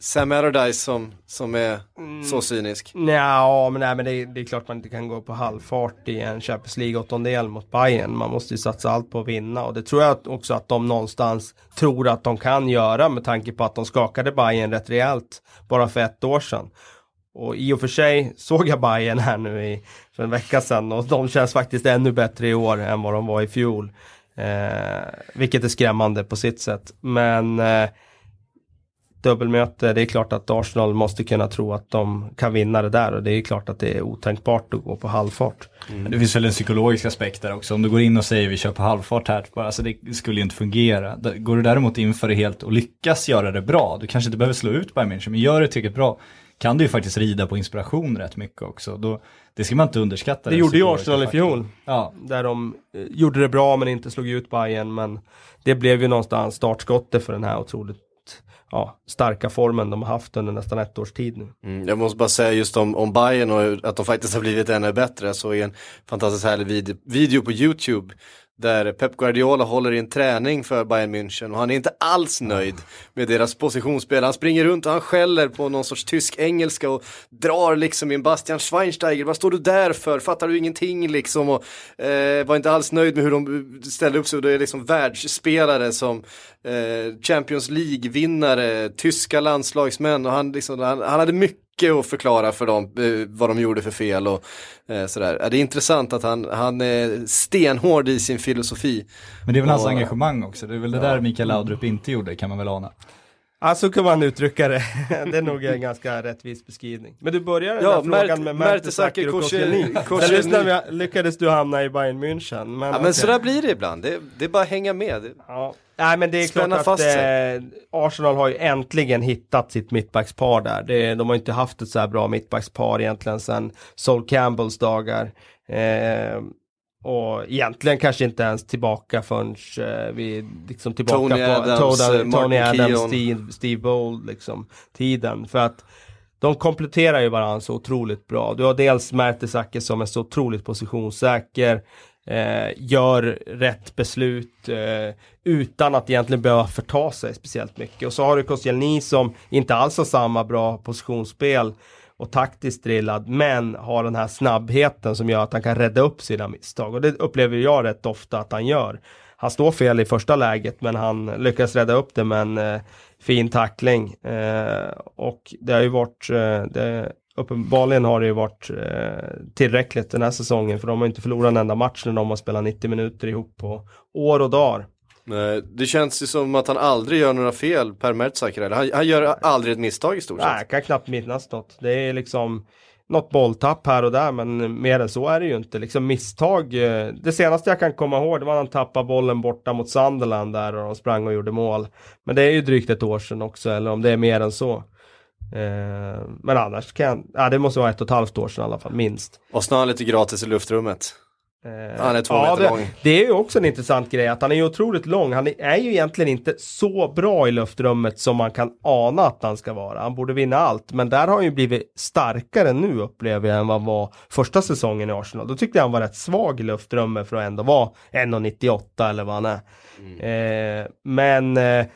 Sam Allardyce som, som är mm. så cynisk? Ja, men, nej, men det, det, är klart man inte kan gå på halvfart i en Champions League-åttondel mot Bayern. Man måste ju satsa allt på att vinna och det tror jag också att de någonstans tror att de kan göra med tanke på att de skakade Bayern rätt rejält bara för ett år sedan. Och i och för sig såg jag Bayern här nu i, för en vecka sedan och de känns faktiskt ännu bättre i år än vad de var i fjol. Eh, vilket är skrämmande på sitt sätt. Men eh, dubbelmöte, det är klart att Arsenal måste kunna tro att de kan vinna det där och det är klart att det är otänkbart att gå på halvfart. Mm. Det finns väl en psykologisk aspekt där också. Om du går in och säger vi kör på halvfart här, alltså det skulle ju inte fungera. Går du däremot in för det helt och lyckas göra det bra, du kanske inte behöver slå ut Bayern München, men gör det tillräckligt bra kan du ju faktiskt rida på inspiration rätt mycket också. Då, det ska man inte underskatta. Det gjorde ju Arsenal i fjol. Ja. Där de eh, gjorde det bra men inte slog ut Bayern men det blev ju någonstans startskottet för den här otroligt ja, starka formen de har haft under nästan ett års tid nu. Mm, jag måste bara säga just om, om Bayern och att de faktiskt har blivit ännu bättre. Jag såg en fantastiskt härlig vid video på YouTube där Pep Guardiola håller i en träning för Bayern München och han är inte alls nöjd med deras positionsspel. Han springer runt och han skäller på någon sorts tysk-engelska och drar liksom in Bastian Schweinsteiger. Vad står du där för? Fattar du ingenting liksom? Och eh, var inte alls nöjd med hur de ställde upp sig. Och det är liksom världsspelare som eh, Champions League-vinnare, tyska landslagsmän och han, liksom, han, han hade mycket mycket att förklara för dem eh, vad de gjorde för fel och eh, sådär. Det är intressant att han, han är stenhård i sin filosofi. Men det är väl hans engagemang också, det är väl det ja. där Mikael Laudrup inte gjorde kan man väl ana. Ja, så kan man uttrycka det. det är nog en ganska rättvis beskrivning. Men du börjar den ja, där frågan med Mertesacker och Koscielny. Sen lyckades du hamna i Bayern München. Men, ja, men okay. sådär blir det ibland. Det, det är bara att hänga med. Ja. Nej men det är Spänna klart att eh, Arsenal har ju äntligen hittat sitt mittbackspar där. Det, de har inte haft ett så här bra mittbackspar egentligen sedan Sol Campbells dagar. Eh, och egentligen kanske inte ens tillbaka förrän eh, vi liksom tillbaka Tony på Adams, Tony, Tony Adams, Steve, Steve Bold liksom tiden. För att de kompletterar ju varandra så otroligt bra. Du har dels Mertesacker som är så otroligt positionssäker eh, gör rätt beslut eh, utan att egentligen behöva förta sig speciellt mycket. Och så har du Koscielny som inte alls har samma bra positionsspel och taktiskt drillad men har den här snabbheten som gör att han kan rädda upp sina misstag och det upplever jag rätt ofta att han gör. Han står fel i första läget men han lyckas rädda upp det med en eh, fin tackling eh, och det har ju varit eh, det, uppenbarligen har det ju varit eh, tillräckligt den här säsongen för de har inte förlorat en enda match när de har spelat 90 minuter ihop på år och dagar. Nej, det känns ju som att han aldrig gör några fel per Mertzacker. Han, han gör aldrig ett misstag i stort sett. Nej, jag kan knappt minnas något. Det är liksom något bolltapp här och där, men mer än så är det ju inte. Liksom misstag. eh, Det senaste jag kan komma ihåg, det var när han tappade bollen borta mot Sunderland där och de sprang och gjorde mål. Men det är ju drygt ett år sedan också, eller om det är mer än så. Eh, Men annars kan jag, ja det måste vara ett och ett halvt år sedan i alla fall, minst. Och snart lite gratis i luftrummet. Eh, Han är två ja, meter det, lång. Det är ju också en intressant grej att han är ju otroligt lång. Han är ju egentligen inte så bra i luftrummet som man kan ana att han ska vara. Han borde vinna allt, men där har han ju blivit starkare nu upplever jag än vad han var första säsongen i Arsenal. Då tyckte jag han var rätt svag i luftrummet för att ändå vara 1,98 eller vad han är. Eh, men eh,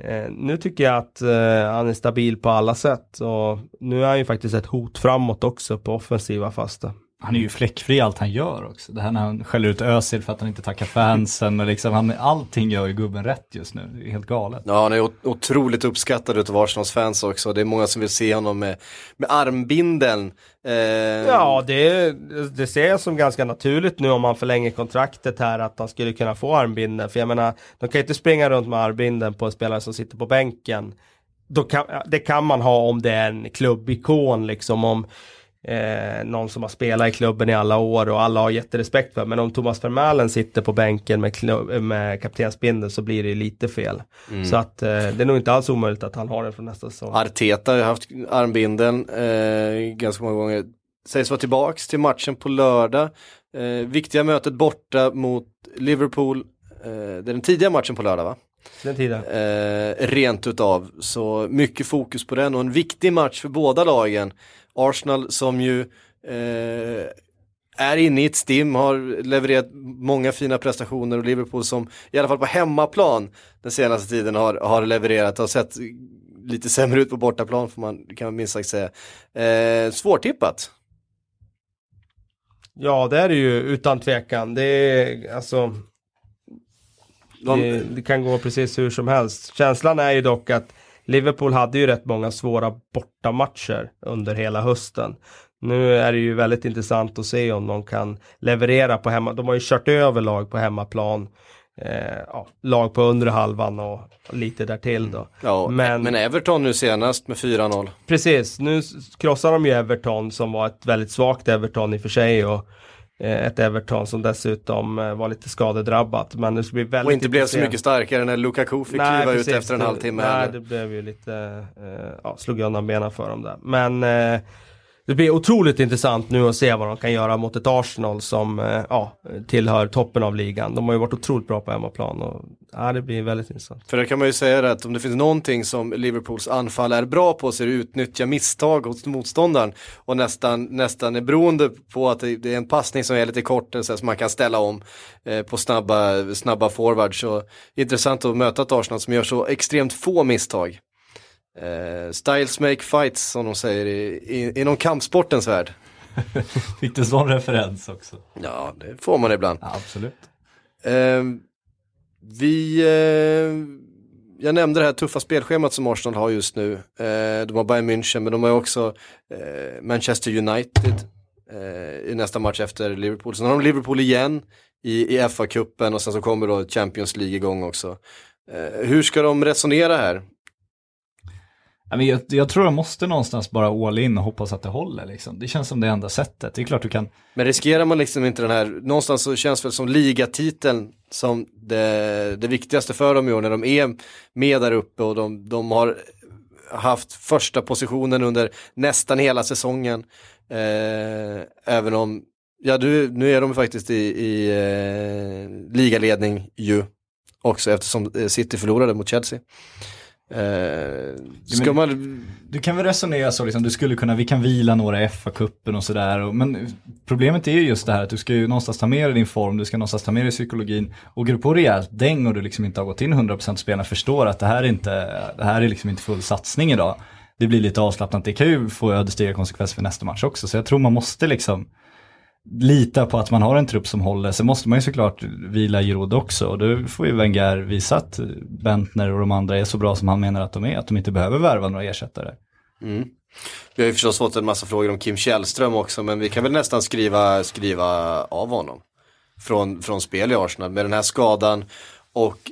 Eh, nu tycker jag att eh, han är stabil på alla sätt och nu är han ju faktiskt ett hot framåt också på offensiva fasta. Han är ju fläckfri i allt han gör också. Det här när han skäller ut Özil för att han inte tackar fansen och liksom, han, allting gör ju gubben rätt just nu. Det är helt galet. Ja, han är ot- otroligt uppskattad utav Arsenals fans också. Det är många som vill se honom med, med armbindeln. Eh, Ja, det, det ser jag som ganska naturligt nu om man förlänger kontraktet här att han skulle kunna få armbinden. För jag menar, de kan ju inte springa runt med armbinden på en spelare som sitter på bänken. Då kan, det kan man ha om det är en klubbikon liksom. Om eh, någon som har spelat i klubben i alla år och alla har jätterespekt för. Men om Thomas Vermaelen sitter på bänken med, klubb, med kaptensbindeln så blir det lite fel. Så att eh, det är nog inte alls omöjligt att han har den från nästa säsong. Arteta har ju haft armbindeln eh, ganska många gånger. Sägs vara tillbaks till matchen på lördag. Eh, viktiga mötet borta mot Liverpool. Eh, det är den tidiga matchen på lördag va? Den tiden. eh, rent utav. Så mycket fokus på den och en viktig match för båda lagen. Arsenal som ju eh, är inne i ett stim, har levererat många fina prestationer och Liverpool som i alla fall på hemmaplan den senaste tiden har, har levererat och sett lite sämre ut på bortaplan får man, kan man minst sagt säga. Eh, svårtippat. Ja, det är det ju utan tvekan. Det är alltså De, det, det kan gå precis hur som helst. Känslan är ju dock att Liverpool hade ju rätt många svåra bortamatcher under hela hösten. Nu är det ju väldigt intressant att se om de kan leverera på hemma. De har ju kört över lag på hemmaplan. Eh, ja, lag på undre halvan och lite därtill då. ja, men, men- Everton nu senast med 4-0. Precis, nu krossar de ju Everton som var ett väldigt svagt Everton i och för sig och ett Everton som dessutom eh, var lite skadedrabbat. Men det ska bli väldigt Och inte blev så mycket starkare när Lukaku fick Nej, kliva precis. ut efter en halvtimme. Nej, det blev ju lite, eh, ja, slog undan benen för dem där. Men eh, det blir otroligt intressant nu att se vad de kan göra mot ett Arsenal som eh, ja, tillhör toppen av ligan. De har ju varit otroligt bra på hemmaplan och ja, det blir väldigt intressant. För det kan man ju säga att om det finns någonting som Liverpools anfall är bra på så är det att utnyttja misstag hos motståndaren och nästan, nästan är beroende på att det är en passning som är lite kort så som man kan ställa om eh, på snabba, snabba forwards. Så intressant att möta ett Arsenal som gör så extremt få misstag. Eh, styles make fights som de säger i, i, inom kampsportens värld. Fick du sån referens också? Ja, det får man ibland. Ja, absolut. Eh, vi, eh, jag nämnde det här tuffa spelschemat som Arsenal har just nu. Eh, de har Bayern München men de har också eh, Manchester United eh, i nästa match efter Liverpool. Sen har de Liverpool igen i, i FA-cupen och sen så kommer då Champions League igång också. Hur ska de resonera här? Men jag, jag tror jag måste någonstans bara all in och hoppas att det håller. Liksom. Det känns som det enda sättet. Det är klart du kan, Men riskerar man liksom inte den här, någonstans så känns väl som ligatiteln som det, det viktigaste för dem i år när de är med där uppe och de, de har haft första positionen under nästan hela säsongen. Eh, även om, ja du, nu är de faktiskt i, i eh, ligaledning ju också eftersom eh, City förlorade mot Chelsea. Eh, man, du kan väl resonera så, liksom, du skulle kunna, vi kan vila några i FA-cupen och sådär. och- Men problemet är ju just det här att du ska ju någonstans ta med dig din form, du ska någonstans ta med dig psykologin. Och går du på rejält däng och du liksom inte har gått in 100% spelarna förstår att det här är inte, det här är liksom inte full satsning idag. Det blir lite avslappnat, det kan ju få ödesdigra konsekvenser för nästa match också. Så jag tror man måste liksom lita på att man har en trupp som håller. Sen måste man ju såklart vila Giroud också. Och då får ju Wenger visa att Bentner och de andra är så bra som han menar att de är. Att de inte behöver värva några ersättare. Mm. Vi har ju förstås fått en massa frågor om Kim Källström också, men vi kan väl nästan skriva, skriva av honom. Från, från spel i Arsenal med den här skadan. Och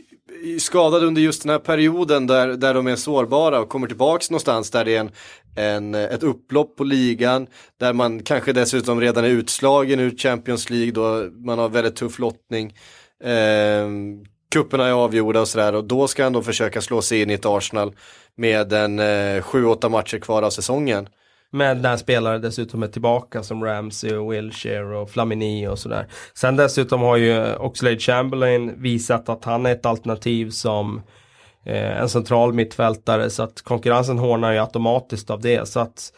skadad under just den här perioden där, där de är sårbara och kommer tillbaks någonstans där det är en, en, ett upplopp på ligan. Där man kanske dessutom redan är utslagen ur Champions League då man har väldigt tuff lottning. Eh, kupperna är avgjorda och sådär och då ska han då försöka slå sig in i ett Arsenal med en eh, 7-8 matcher kvar av säsongen. Med när spelare dessutom är tillbaka som Ramsey och Wilshire och Flamini och sådär. Sen dessutom har ju Oxlade Chamberlain visat att han är ett alternativ som eh, en central mittfältare så att konkurrensen hårdnar ju automatiskt av det. Så att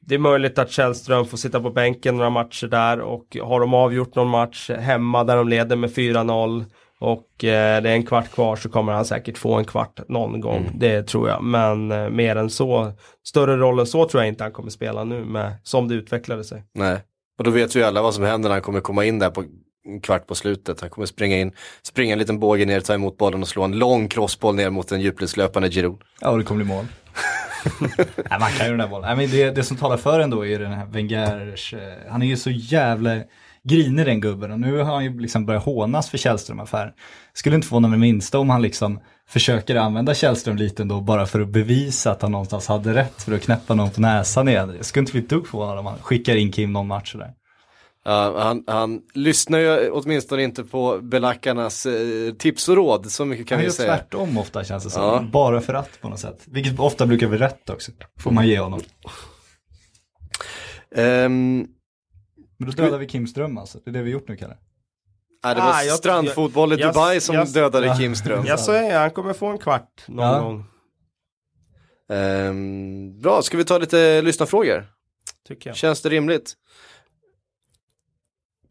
det är möjligt att Källström får sitta på bänken några matcher där och har de avgjort någon match hemma där de leder med 4-0 och eh, det är en kvart kvar så kommer han säkert få en kvart någon gång. Mm. Det tror jag. Men eh, mer än så, större roll än så tror jag inte han kommer spela nu med, som det utvecklade sig. Nej, och då vet vi alla vad som händer när han kommer komma in där på en kvart på slutet. Han kommer springa in, springa en liten båge ner, ta emot bollen och slå en lång crossboll ner mot en djupledslöpande Giroud. Ja, och det kommer bli mål. Nej, man kan ju den där bollen. Nej, men det, det som talar för ändå är den här Wengers, eh, han är ju så jävla grinig den gubben och nu har han ju liksom börjat hånas för Källström-affären. Skulle inte förvåna mig minsta om han liksom försöker använda Källström lite ändå bara för att bevisa att han någonstans hade rätt för att knäppa någon på näsan igen. Jag skulle inte bli ett dugg förvånad om han skickar in Kim någon match där. Ja, han, han lyssnar ju åtminstone inte på belackarnas eh, tips och råd, så mycket kan han vi säga. Han gör tvärtom ofta känns det som, ja. bara för att på något sätt. Vilket ofta brukar bli rätt också, får man ge honom. Um, men då dödar vi Kim Ström alltså, det är det vi gjort nu Kalle. Nej, det var ah, jag, strandfotboll i jag, Dubai som jag, dödade ja. Kim Ström. Jag säger han kommer få en kvart någon ja. gång. Um, bra, ska vi ta lite lyssnarfrågor? Tycker jag. Känns det rimligt?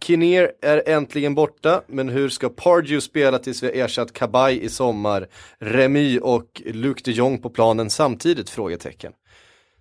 Kinnear är äntligen borta, men hur ska Pardew spela tills vi har ersatt Kabay i sommar? Remy och Luke de Jong på planen samtidigt? Frågetecken.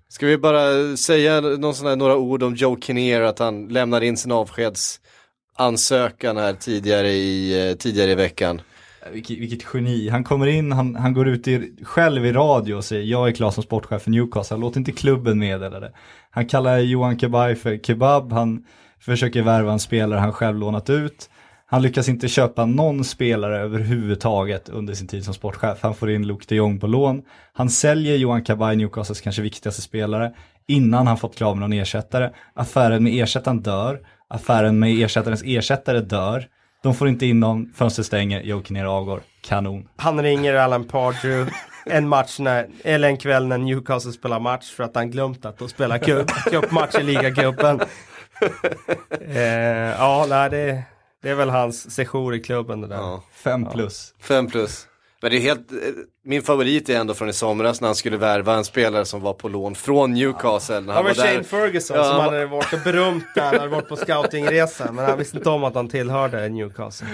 Ska vi bara säga någon sån här, några ord om Joe Kinnear, att han lämnar in sin avskedsansökan här tidigare i, eh, tidigare i veckan. Eh, vilket, vilket geni, han kommer in, han, han går ut i, själv i radio och säger jag är klar som sportchef för Newcastle, låt inte klubben meddela det. Han kallar Johan Kebaj för kebab, han försöker värva en spelare han själv lånat ut. Han lyckas inte köpa någon spelare överhuvudtaget under sin tid som sportchef. Han får in Luke de Jong på lån. Han säljer Johan Cabay, Newcastles kanske viktigaste spelare, innan han fått klar med någon ersättare. Affären med ersättaren dör. Affären med ersättarens ersättare dör. De får inte in någon, fönstret stänger, Joe Kinnear avgår. Kanon. Han ringer Alan Pardew en match när, eller en kväll när Newcastle spelar match för att han glömt att de spelar cupmatch i ligacupen eh, ja, nej, det, det är väl hans sejour i klubben det där. Ja. Fem plus. Ja. Fem plus. Men det är helt, eh, min favorit är ändå från i somras när han skulle värva en spelare som var på lån från Newcastle. När han var Shane där. Ferguson ja. som hade varit och berömt där, han hade varit på scoutingresa. Men han visste inte om att han tillhörde Newcastle.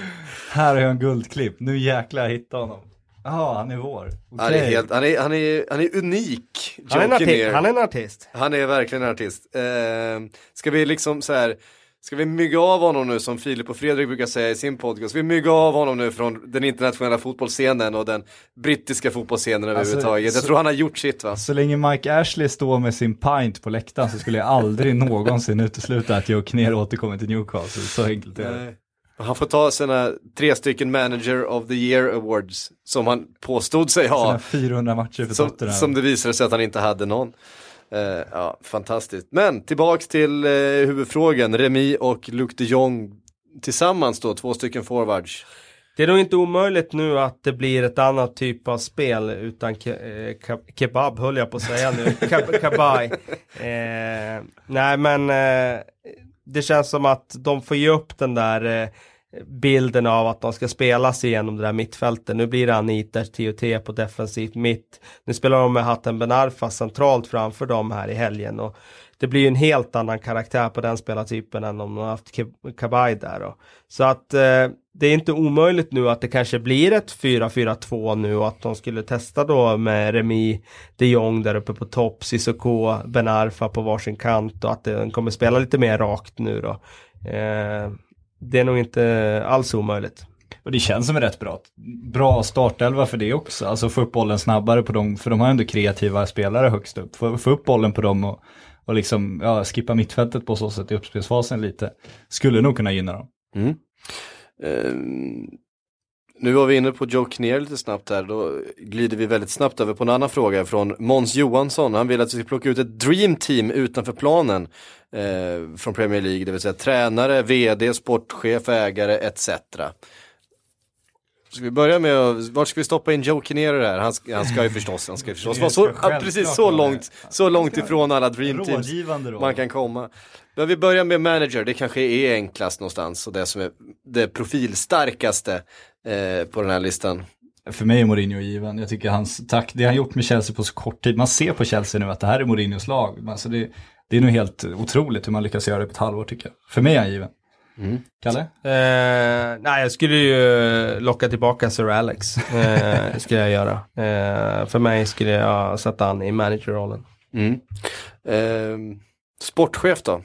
Här har jag en guldklipp, nu jäklar jag hittade honom. Jaha, han är vår. Okay. Han, är helt, han, är, han, är, han är unik, han är, artist, han är en artist. Han är verkligen en artist. Eh, ska vi liksom så här Ska vi mygga av honom nu som Filip och Fredrik brukar säga i sin podcast? Ska vi mygga av honom nu från den internationella fotbollsscenen och den brittiska fotbollsscenen alltså, överhuvudtaget? Jag tror han har gjort sitt va? Så länge Mike Ashley står med sin pint på läktaren så skulle jag aldrig någonsin utesluta att Joe Kner återkommer till Newcastle. Så enkelt är det. Han får ta sina tre stycken manager of the year awards som han påstod sig ha. Sina 400 matcher för som, Tottenham. Som det visade sig att han inte hade någon. Uh, ja, fantastiskt. Men tillbaks till uh, huvudfrågan, Remi och Luc de Jong tillsammans då, två stycken forwards. Det är nog inte omöjligt nu att det blir ett annat typ av spel utan ke eh, kebab höll jag på att säga nu, kabaj. Eh, nej men eh, det känns som att de får ge upp den där eh, bilden av att de ska spela sig igenom det där mittfältet. Nu blir det Anita TOT på defensivt mitt. Nu spelar de med Hatten Benarfa centralt framför dem här i helgen. Och det blir ju en helt annan karaktär på den spelartypen än om de har haft Kabaj där. Då. Så att eh, det är inte omöjligt nu att det kanske blir ett 4-4-2 nu och att de skulle testa då med Remi de Jong där uppe på topp, Sissoko, Benarfa på varsin kant och att den kommer spela lite mer rakt nu då. Eh, det är nog inte alls omöjligt. Och det känns som en rätt bra, bra startelva för det också. Alltså få upp bollen snabbare på dem, för de har ändå kreativa spelare högst upp. Få, få upp bollen på dem och, och liksom, ja, skippa mittfältet på så sätt i uppspelsfasen lite. Skulle nog kunna gynna dem. Mm. Uh, Nu var vi inne på Joe Kinnear lite snabbt här, då glider vi väldigt snabbt över på en annan fråga från Måns Johansson. Han vill att vi ska plocka ut ett dream team utanför planen uh, från Premier League, det vill säga tränare, vd, sportchef, ägare etc. Ska vi börja med vart ska vi stoppa in Joe det här? Han, ska- han ska ju förstås, han ska ju förstås vara så, ja, precis så långt, så långt ifrån alla dream teams man kan komma. Men vi börjar med manager, det kanske är enklast någonstans och det som är det profilstarkaste eh, på den här listan. För mig är Mourinho given. Jag tycker hans tack, det han gjort med Chelsea på så kort tid, man ser på Chelsea nu att det här är Mourinhos lag. Alltså det, det är nog helt otroligt hur man lyckas göra det på ett halvår tycker jag. För mig är han given. Kalle? Eh, nej, jag skulle ju locka tillbaka Sir Alex. Eh, skulle jag göra. Eh, för mig skulle jag sätta han i managerrollen. Mm. Eh, sportchef då?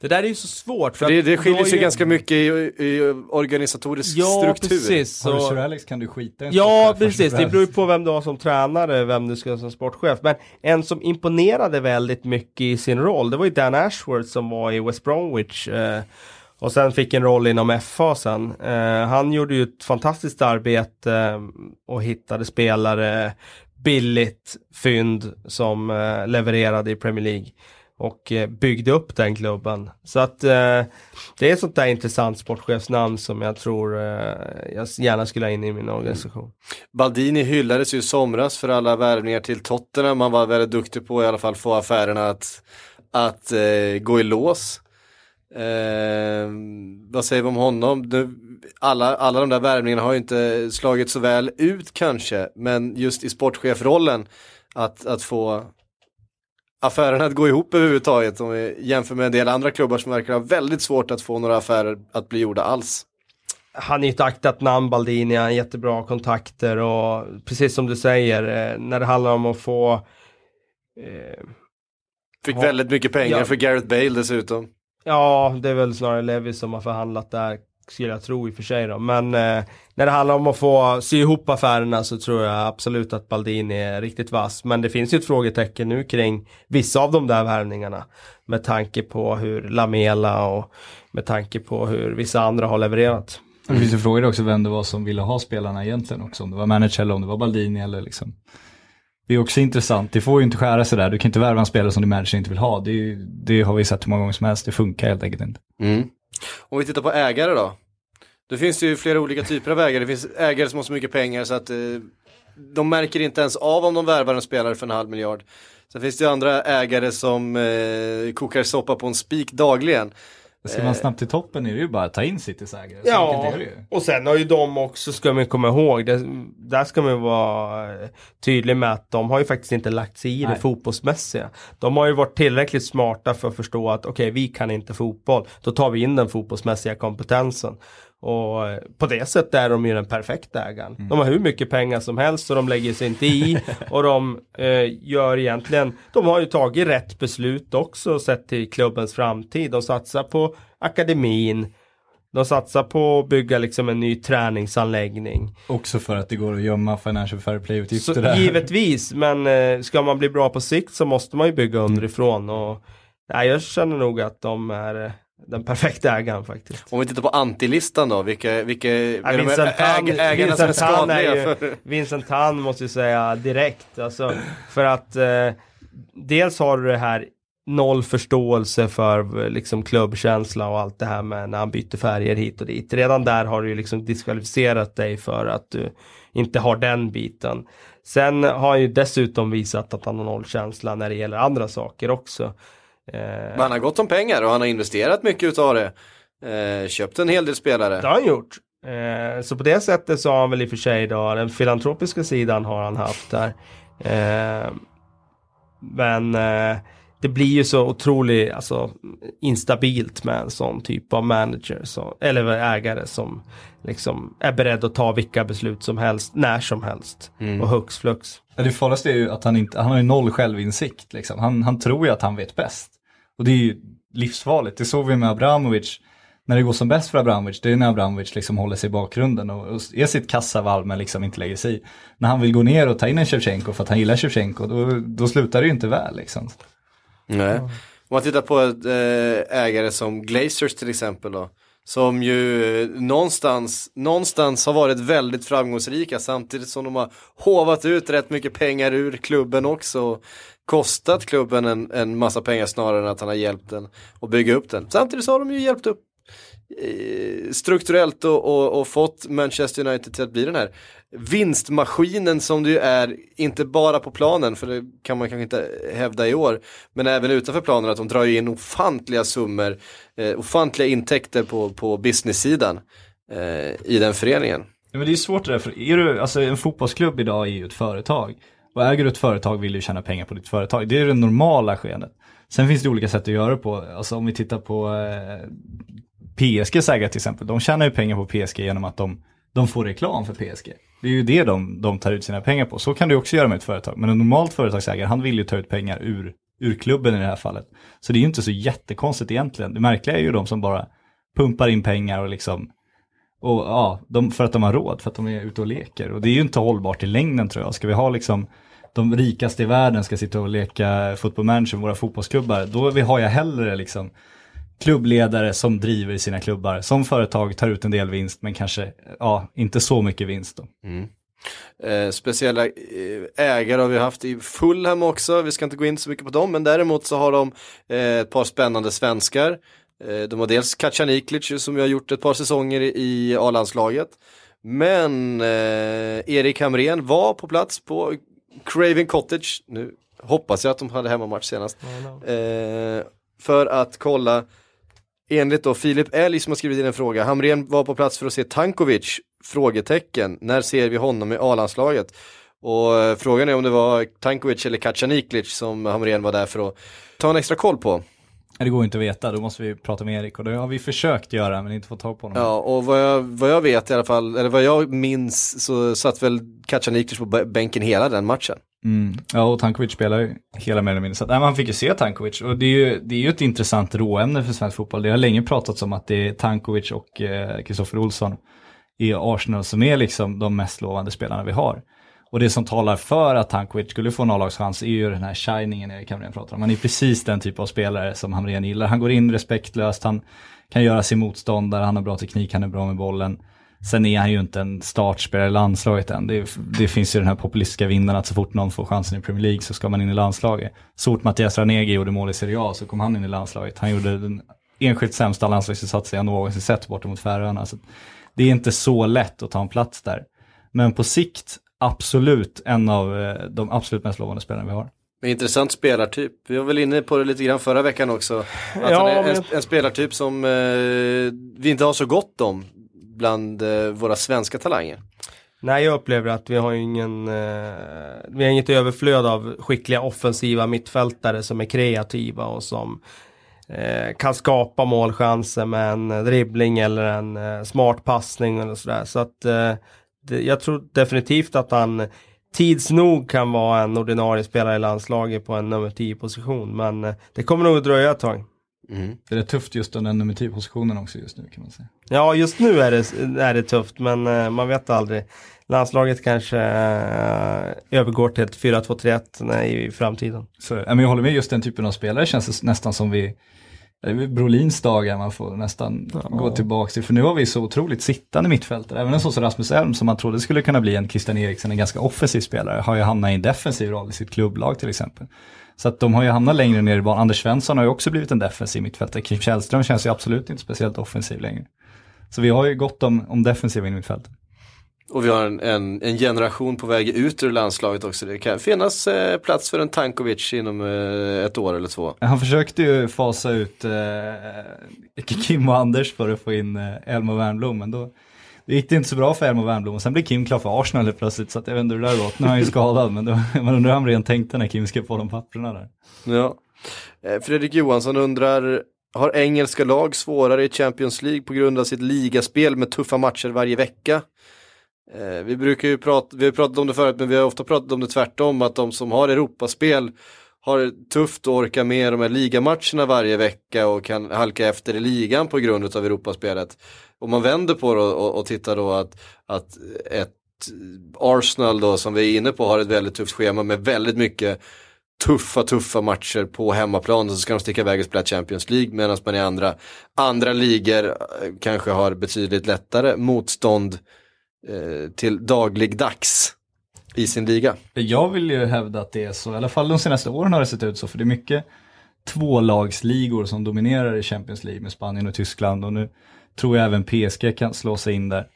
Det där är ju så svårt. För Det, det skiljer sig ju- ganska mycket i, i organisatorisk Ja, struktur. precis. Har du Så... Sir Alex kan du skita i Ja, precis. Det beror ju på vem du har som tränare, vem du ska ha som sportchef. Men en som imponerade väldigt mycket i sin roll, det var ju Dan Ashworth som var i West Bromwich. Eh, och sen fick en roll inom FA sen. Eh, han gjorde ju ett fantastiskt arbete eh, och hittade spelare billigt, fynd som eh, levererade i Premier League. Och eh, byggde upp den klubben. Så att eh, det är ett sånt där intressant sportchefsnamn som jag tror eh, jag gärna skulle ha in i min organisation. Baldini hyllades ju i somras för alla värvningar till Tottenham. Man var väldigt duktig på i alla fall få affärerna att, att eh, gå i lås. Eh, vad säger vi om honom? Nu, alla, alla de där värvningarna har ju inte slagit så väl ut kanske, men just i sportchefrollen att, att få affärerna att gå ihop överhuvudtaget om vi jämför med en del andra klubbar som verkar ha väldigt svårt att få några affärer att bli gjorda alls. Han är ett aktat namn Baldini, han har jättebra kontakter och precis som du säger, eh, när det handlar om att få eh, Fick Ja. väldigt mycket pengar Ja. för Gareth Bale dessutom. Ja, det är väl snarare Levi som har förhandlat där, skulle jag tro i och för sig då. Men eh, när det handlar om att få sy ihop affärerna så tror jag absolut att Baldini är riktigt vass. Men det finns ju ett frågetecken nu kring vissa av de där värvningarna. Med tanke på hur Lamela och med tanke på hur vissa andra har levererat. Det finns ju frågor också vem det var som ville ha spelarna egentligen också. Om det var manager eller om det var Baldini eller liksom. Det är också intressant, det får ju inte skära sig där. Du kan inte värva en spelare som din manager inte vill ha. Det, ju- det har vi sett hur många gånger som helst, det funkar helt enkelt inte. Mm. Om vi tittar på ägare då. Då finns det ju flera olika typer av ägare. Det finns ägare som har så mycket pengar så att eh, de märker inte ens av om de värvar en spelare för en halv miljard. Sen finns det ju andra ägare som eh, kokar soppa på en spik dagligen. Ska man snabbt till toppen är det ju bara att ta in Citys ägare. Så Ja, det och sen har ju de också, ska man komma ihåg, det, där ska man vara eh, tydlig med att de har ju faktiskt inte lagt sig i det Nej. fotbollsmässiga. De har ju varit tillräckligt smarta för att förstå att okej, vi kan inte fotboll, då tar vi in den fotbollsmässiga kompetensen. Och eh, på det sättet är de ju den perfekta ägaren. De har hur mycket pengar som helst och de lägger sig inte i. och de eh, gör egentligen, de har ju tagit rätt beslut också sett till klubbens framtid. De satsar på akademin. De satsar på att bygga liksom en ny träningsanläggning. Också för att det går att gömma financial fair play-utgifter Så, där. givetvis, men eh, ska man bli bra på sikt så måste man ju bygga underifrån. Och, nej, jag känner nog att de är eh, den perfekta ägaren faktiskt. Om vi tittar på antilistan då, vilka, vilka är de Vincent här Tan- äg, ägarna som är Vincent Tan är skadliga? ju- för... Vincent Tan måste jag säga direkt. Alltså, för att eh, dels har du det här noll förståelse för eh, liksom klubbkänsla och allt det här med när han byter färger hit och dit. Redan där har du ju liksom diskvalificerat dig för att du inte har den biten. Sen har han ju dessutom visat att han har nollkänsla när det gäller andra saker också. Eh, Men han har gott om pengar och han har investerat mycket utav det. Eh, köpt en hel del spelare. Det har han gjort. Eh, så på det sättet så har han väl i och för sig då, den filantropiska sidan har han haft där. Eh, men eh, det blir ju så otroligt alltså, instabilt med en sån typ av manager, så, eller ägare som liksom är beredd att ta vilka beslut som helst, när som helst. Och hux flux. Det farligaste är ju att han inte, han har ju noll självinsikt liksom. Han, han tror ju att han vet bäst. Och det är ju livsfarligt, det såg vi med Abramovic. När det går som bäst för Abramovic, det är när Abramovic liksom håller sig i bakgrunden och, och är sitt kassavalv men liksom inte lägger sig i. När han vill gå ner och ta in en Shevchenko för att han gillar Shevchenko, då, då slutar det ju inte väl liksom. Nej. Om man tittar på ett, ägare som Glazers till exempel då som ju någonstans, någonstans har varit väldigt framgångsrika samtidigt som de har hovat ut rätt mycket pengar ur klubben också. Kostat klubben en, en massa pengar snarare än att han har hjälpt den att bygga upp den. Samtidigt så har de ju hjälpt upp Eh, strukturellt och, och, och, fått Manchester United till att bli den här vinstmaskinen som det ju är, inte bara på planen, för det kan man kanske inte hävda i år, men även utanför planen att de drar ju in ofantliga summor, eh, ofantliga intäkter på, på business-sidan eh, i den föreningen. Ja, men det är svårt det där, för är du, alltså en fotbollsklubb idag är ju ett företag. Och äger du ett företag vill du tjäna pengar på ditt företag. Det är det normala skeendet. Sen finns det olika sätt att göra det på. Alltså om vi tittar på eh, PSGs ägare till exempel. De tjänar ju pengar på PSG genom att de, de får reklam för PSG. Det är ju det de, de tar ut sina pengar på. Så kan du också göra med ett företag. Men en normalt företagsägare, han vill ju ta ut pengar ur, ur klubben i det här fallet. Så det är ju inte så jättekonstigt egentligen. Det märkliga är ju de som bara pumpar in pengar och liksom och ja, de, för att de har råd, för att de är ute och leker. Och det är ju inte hållbart i längden tror jag. Ska vi ha liksom de rikaste i världen ska sitta och leka fotbollmanager med våra fotbollsklubbar, då har jag hellre liksom klubbledare som driver sina klubbar. Som företag tar ut en del vinst men kanske ja, inte så mycket vinst. Då. Mm. Eh, speciella eh, ägare har vi haft i Fulham också, vi ska inte gå in så mycket på dem, men däremot så har de eh, ett par spännande svenskar. Eh, de har dels Kacaniklic som vi har gjort ett par säsonger i, A-landslaget. Men eh, Erik Hamrén var på plats på Craven Cottage, nu hoppas jag att de hade hemmamatch senast, eh, för att kolla Enligt då Filip Elg som har skrivit in en fråga, Hamrén var på plats för att se Tankovic? Frågetecken, när ser vi honom i A-landslaget? Och eh, frågan är om det var Tankovic eller Kacaniklic som Hamrén var där för att ta en extra koll på. Det går inte att veta, då måste vi prata med Erik och det har vi försökt göra men inte fått tag på honom. Ja, och vad jag, vad jag vet i alla fall, eller vad jag minns så satt väl Kacaniklic på bänken hela den matchen. Mm. Ja, och Tankovic spelar ju hela mer eller mindre. Så nej, man fick ju se Tankovic och det är ju, det är ju ett intressant råämne för svensk fotboll. Det har länge pratats om att det är Tankovic och eh, Kristoffer eh, Olsson i Arsenal som är liksom de mest lovande spelarna vi har. Och det som talar för att Tankovic skulle få en A-lagschans är ju den här shiningen Erik Hamrén pratar om. Han är precis den typ av spelare som Hamrén gillar. Han går in respektlöst, han kan göra sin motståndare, han har bra teknik, han är bra med bollen. Sen är han ju inte en startspelare i landslaget än. Det, det, finns ju den här populistiska vinden att så fort någon får chansen i Premier League så ska man in i landslaget. Så fort Mattias Ranegi gjorde mål i Serie A så kom han in i landslaget. Han gjorde den enskilt sämsta landslagsinsatsen jag någonsin sett borta mot Färöarna. Så det är inte så lätt att ta en plats där. Men på sikt absolut en av eh, de absolut mest lovande spelarna vi har. Intressant spelartyp. Vi var väl inne på det lite grann förra veckan också. Att ja, han är en, en spelartyp som eh, vi inte har så gott om bland eh, våra svenska talanger. Nej, jag upplever att vi har ingen, eh, vi har inget överflöd av skickliga offensiva mittfältare som är kreativa och som eh, kan skapa målchanser med en eh, dribbling eller en eh, smart passning eller sådär. Så att eh, det, jag tror definitivt att han tids nog kan vara en ordinarie spelare i landslaget på en nummer 10 position. Men eh, det kommer nog att dröja ett tag. Mm. Det är tufft just den nummer 10 positionen också just nu kan man säga. Ja, just nu är det, är det tufft, men uh, man vet aldrig. Landslaget kanske uh, övergår till ett 4-2-3-1 i framtiden. Så, men jag håller med, just den typen av spelare känns det nästan som vi Brolins dagar man får nästan ja. gå tillbaka till. För nu har vi så otroligt sittande mittfältare. Även en sån som Rasmus Elm som man trodde skulle kunna bli en Christian Eriksen, en ganska offensiv spelare, har ju hamnat i en defensiv roll i sitt klubblag till exempel. Så att de har ju hamnat längre ner i banan. Anders Svensson har ju också blivit en defensiv mittfältare. Kim Källström känns ju absolut inte speciellt offensiv längre. Så vi har ju gott om, om defensiva mittfältare. Och vi har en, en, en, generation på väg ut ur landslaget också. Det kan finnas eh, plats för en Tankovic inom eh, ett år eller två. Han försökte ju fasa ut eh, Kim och Anders för att få in eh, Elmo Wernbloom, men då det gick det inte så bra för Elmo Wernbloom och sen blev Kim klar för Arsenal helt plötsligt så att jag vet inte hur det där gått. Nu är han ju skadad men man undrar hur han rent tänkte när Kim skrev på de papperna där. Ja. Eh, Fredrik Johansson undrar, har engelska lag svårare i Champions League på grund av sitt ligaspel med tuffa matcher varje vecka? Eh, vi brukar ju prata, vi har pratat om det förut men vi har ofta pratat om det tvärtom att de som har Europaspel har tufft att orka med de här ligamatcherna varje vecka och kan halka efter i ligan på grund av Europaspelet. Om man vänder på det och, och, och tittar då att, att ett Arsenal då som vi är inne på har ett väldigt tufft schema med väldigt mycket tuffa, tuffa matcher på hemmaplan och så ska de sticka iväg och spela Champions League medan man i andra, andra ligor eh, kanske har betydligt lättare motstånd eh, till dagligdags i sin liga. Jag vill ju hävda att det är så, i alla fall de senaste åren har det sett ut så, för det är mycket tvålagsligor som dominerar i Champions League med Spanien och Tyskland och nu tror jag även PSG kan slå sig in där.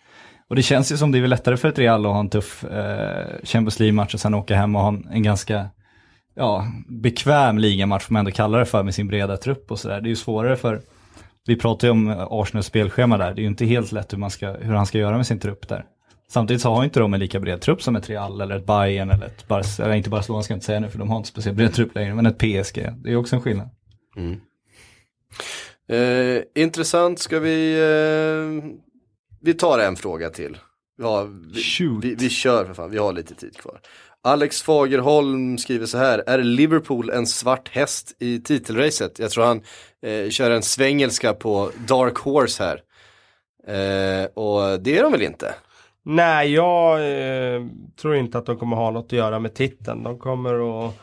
Och det känns ju som det är lättare för ett Real att ha en tuff eh, Champions League-match och sen åka hem och ha en, en ganska ja, bekväm ligamatch, får man ändå kalla det för, med sin breda trupp och sådär. Det är ju svårare för, vi pratar ju om eh, Arsenals spelschema där, det är ju inte helt lätt hur, man ska, hur han ska göra med sin trupp där. Samtidigt så har inte de en lika bred trupp som ett Real eller ett Bayern eller ett Barcelona, eller inte Barcelona ska jag inte säga nu för de har inte speciellt bred trupp längre, men ett PSG. Det är också en skillnad. Mm. Eh, intressant, ska vi, eh, vi tar en fråga till. Ja, vi, vi, vi, kör för fan, vi har lite tid kvar. Alex Fagerholm skriver så här, är Liverpool en svart häst i titelracet? Jag tror han eh, kör en svengelska på Dark Horse här. Eh, och det är de väl inte? Nej, jag eh, tror inte att de kommer ha något att göra med titeln. De kommer att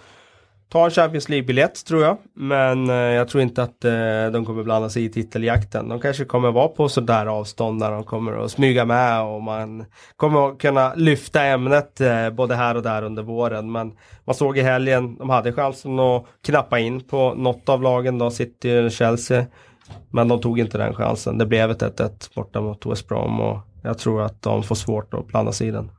ta en Champions League-biljett tror jag. Men eh, jag tror inte att eh, de kommer blanda sig i titeljakten. De kanske kommer vara på sådär avstånd när de kommer att smyga med och man kommer att kunna lyfta ämnet eh, både här och där under våren. Men man såg i helgen, de hade chansen att knappa in på något av lagen då, City och Chelsea. Men de tog inte den chansen. Det blev ett 1-1 borta mot West Brom och jag tror att de får svårt att blanda sig i den.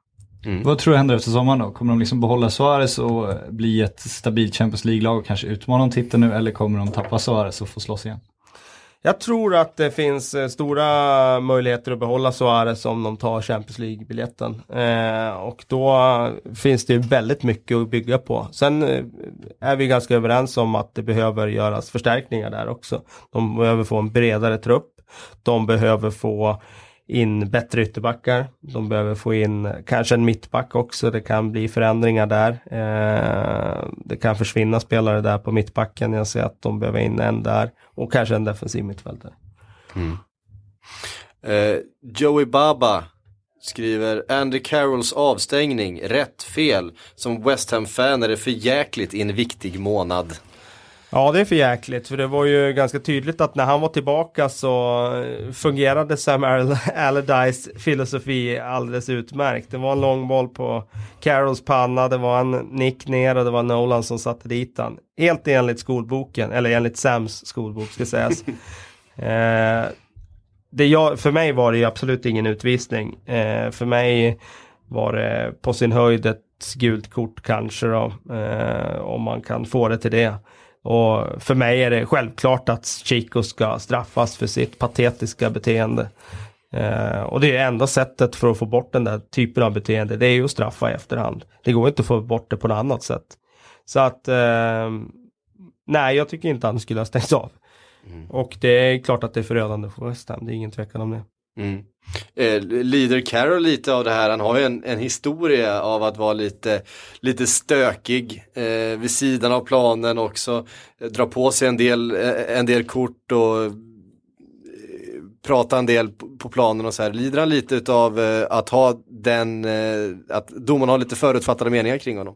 Mm. Vad tror du händer efter sommaren då? Kommer de liksom behålla Suarez och bli ett stabilt Champions League-lag och kanske utmana om titeln nu eller kommer de tappa Suarez och få slåss igen? Jag tror att det finns eh, stora möjligheter att behålla Suarez om de tar Champions League-biljetten. Eh, och då finns det väldigt mycket att bygga på. Sen eh, är vi ganska överens om att det behöver göras förstärkningar där också. De behöver få en bredare trupp. De behöver få in bättre ytterbackar. De behöver få in kanske en mittback också. Det kan bli förändringar där. Eh, det kan försvinna spelare där på mittbacken. Jag ser att de behöver in en där och kanske en defensiv mittfältare. Mm. Eh, Joey Baba skriver Andy Carrolls avstängning, rätt fel. Som West Ham-fan är det för jäkligt i en viktig månad. Ja, det är för jäkligt. För det var ju ganska tydligt att när han var tillbaka så eh, fungerade Sam Allardyce filosofi alldeles utmärkt. Det var en lång boll på Carols panna, det var en nick ner och det var Nolan som satte dit han. Helt enligt skolboken, eller enligt Sams skolbok ska sägas. eh, det jag, för mig var det ju absolut ingen utvisning. Eh, för mig var det på sin höjd ett gult kort kanske då, eh, om man kan få det till det. Och för mig är det självklart att Chico ska straffas för sitt patetiska beteende. Eh, och det är enda sättet för att få bort den där typen av beteende, det är ju att straffa i efterhand. Det går inte att få bort det på något annat sätt. Så att, eh, nej jag tycker inte han skulle ha stängts av. Mm. Och det är klart att det är förödande för West Ham, det är ingen tvekan om det. Mm. Eh, lider Carroll lite av det här? Han har ju en, en historia av att vara lite, lite stökig eh, vid sidan av planen också. Eh, dra på sig en del, eh, en del kort och eh, prata en del på, planen och så här. Lider han lite av eh, att ha den, eh, att domarna har lite förutfattade meningar kring honom?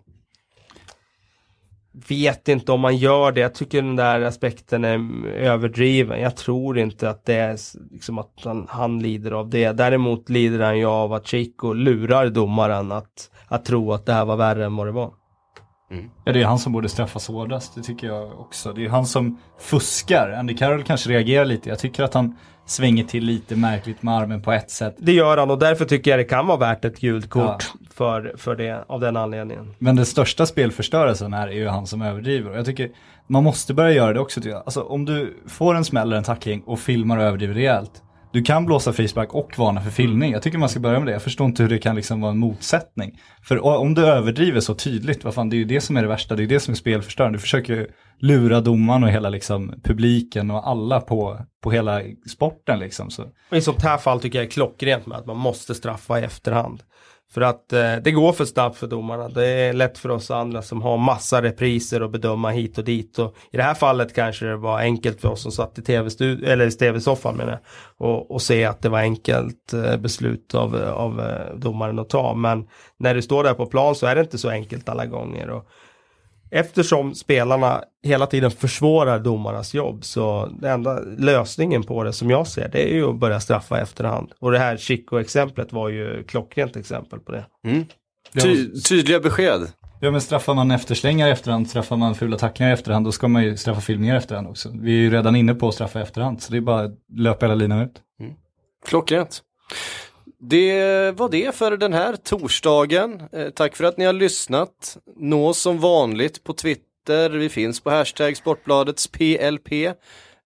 Vet inte om man gör det. Jag tycker den där aspekten är överdriven. Jag tror inte att det är liksom att han, han lider av det. Däremot lider han ju av att Chico lurar domaren att, att tro att det här var värre än vad det var. Mm. Ja, det är han som borde straffas hårdast, det tycker jag också. Det är han som fuskar. Andy Carroll kanske reagerar lite. Jag tycker att han svänger till lite märkligt med armen på ett sätt. Det gör han och därför tycker jag det kan vara värt ett gult kort ja. För, för det, av den anledningen. Men den största spelförstörelsen här är ju han som överdriver. Och jag tycker man måste börja göra det också. Alltså om du får en smäll eller en tackling och filmar och överdriver rejält. Du kan blåsa frispark och varna för filmning. Jag tycker man ska börja med det. Jag förstår inte hur det kan liksom vara en motsättning. För om du överdriver så tydligt, vad fan, det är ju det som är det värsta. Det är det som är spelförstörande. Du försöker lura domaren och hela liksom, publiken och alla på, på hela sporten. Liksom, så. I sånt här fall tycker jag är klockrent med att man måste straffa i efterhand. För att eh, det går för snabbt för domarna. Det är lätt för oss andra som har massa repriser att bedöma hit och dit. Och I det här fallet kanske det var enkelt för oss som satt i tv-soffan tv och, och se att det var enkelt eh, beslut av, av eh, domaren att ta. Men när du står där på plan så är det inte så enkelt alla gånger. Och eftersom spelarna hela tiden försvårar domarnas jobb så den enda lösningen på det som jag ser det är ju att börja straffa efterhand. Och det här Chico-exemplet var ju klockrent exempel på det. Mm. Ty tydliga besked. Ja men straffar man efterslängar i efterhand, straffar man fula tacklingar i efterhand, då ska man ju straffa filmningar i efterhand också. Vi är ju redan inne på att straffa i efterhand, så det är bara att löpa hela linan ut. Mm. Klockrent. Det var det för den här torsdagen. Eh, tack för att ni har lyssnat. Nå oss som vanligt på Twitter. Vi finns på hashtag Sportbladets PLP.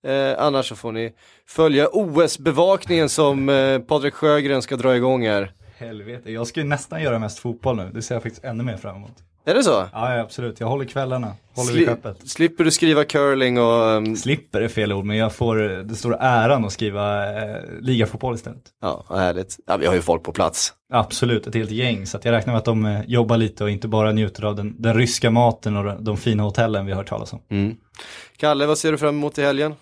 Eh, annars så får ni följa OS-bevakningen som eh, Patrik Sjögren ska dra igång här. Helvete, jag ska ju nästan göra mest fotboll nu. Det ser jag faktiskt ännu mer fram emot. Är det så? Ja, ja absolut. Jag håller kvällarna. Håller Sli skeppet. Slipper du skriva curling och... Um... Slipper är fel ord, men jag får den stora äran att skriva eh, ligafotboll istället. Ja, vad härligt. Ja, vi har ju folk på plats. Absolut, ett helt gäng. Så jag räknar med att de eh, jobbar lite och inte bara njuter av den, den ryska maten och de, de fina hotellen vi har hört talas om. Mm. Kalle, vad ser du fram emot i helgen?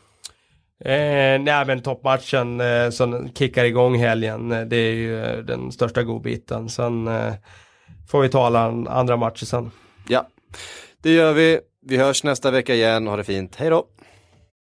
Eh, nej men toppmatchen eh, som kickar igång helgen, eh, det är ju eh, den största godbiten. Sen eh, får vi tala andra matcher sen. Ja, det gör vi. Vi hörs nästa vecka igen. Ha det fint. Hej då!